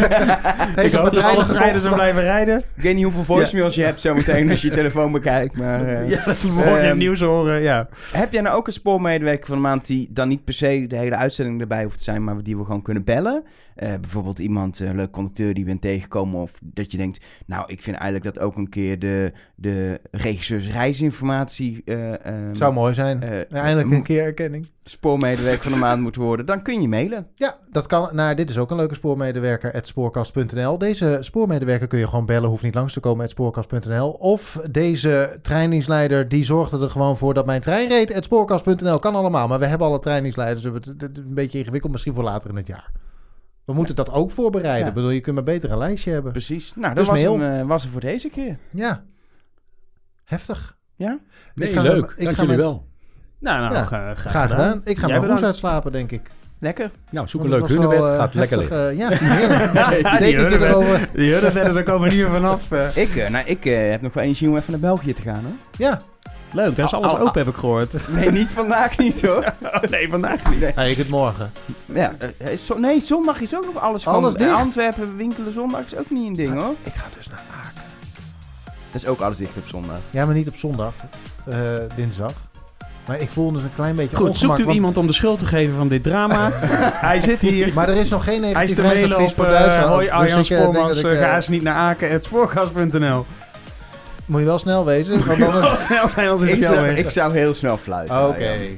Heeft ik hoop treinen zo blijven rijden. ik weet niet hoeveel voicemails je hebt zometeen als je je telefoon bekijkt. Maar, eh, Ja, dat we morgen in Ehm, nieuws horen. Ja. Heb jij nou ook een spoormedewerker van de maand die dan niet per se de hele uitzending erbij hoeft te zijn, maar die we gewoon kunnen bellen? Eh, bijvoorbeeld iemand, een leuk conducteur die we bent tegengekomen of dat je denkt, nou ik vind eigenlijk dat ook een keer de, de regisseurs reisinformatie eh, ehm, Zou mooi zijn. eh, Eindelijk een keer erkenning. spoormedewerker van de maand moet worden. Dan kun je mailen. Ja, dat kan. Nou, dit is ook een leuke spoormedewerker, at spoorkast.nl. Deze spoormedewerker kun je gewoon bellen, hoeft niet langs te komen, at spoorkast.nl. Of deze treindienstleider, die zorgde er gewoon voor dat mijn trein reed, at spoorkast.nl. Kan allemaal, maar we hebben alle treindienstleiders. dus Het het is een beetje ingewikkeld, misschien voor later in het jaar. We moeten dat ook voorbereiden. Ja. Ik bedoel, je kunt maar beter een lijstje hebben. Precies. Nou, Dus dat was, mail. hem, eh, was er voor deze keer. Ja. Heftig. Ja? Nee, Ik ga leuk. met- ik dank ga jullie met- wel. Nou, nou Ja, gra- graag, Graag gedaan. Ik ga Jij mijn bedankt. uitslapen, denk ik. Lekker. Nou, zoek een leuk was hunebed. eh, Gaat lekker liggen. eh, ja, heerlijk. Ja, die hunebedden, daar komen we niet meer vanaf. eh. Ik, eh, nou, ik eh, heb nog wel energie om even naar België te gaan hoor. Ja. Leuk, daar is alles open, heb ik gehoord. Nee, niet vandaag niet hoor. nee, vandaag niet. Nee, ik het morgen. Ja, eh, zo- nee, zondag is ook nog alles gewoon. Alles eh, dicht. Antwerpen winkelen zondag is ook niet een ding hoor. Ik ga dus naar Aken. Dat is ook alles dicht op zondag. Ja, maar niet op zondag. eh, dinsdag. Maar ik voel dus een klein beetje Goed, ongemak. zoekt u want- iemand om de schuld te geven van dit drama? Hij zit hier. Maar er is nog geen Hij is negatief te mailen reisadvies op voor Duitsland. hoi Dus Arjan ik, eh, denk Spoormans, dat ik, eh, eh, ga eens niet naar Aken, het spoorkast.nl. Moet je wel snel wezen, want dan... Snel zijn als een Ik zou, snelweg. ik zou heel snel fluiten. Oké. Arjan.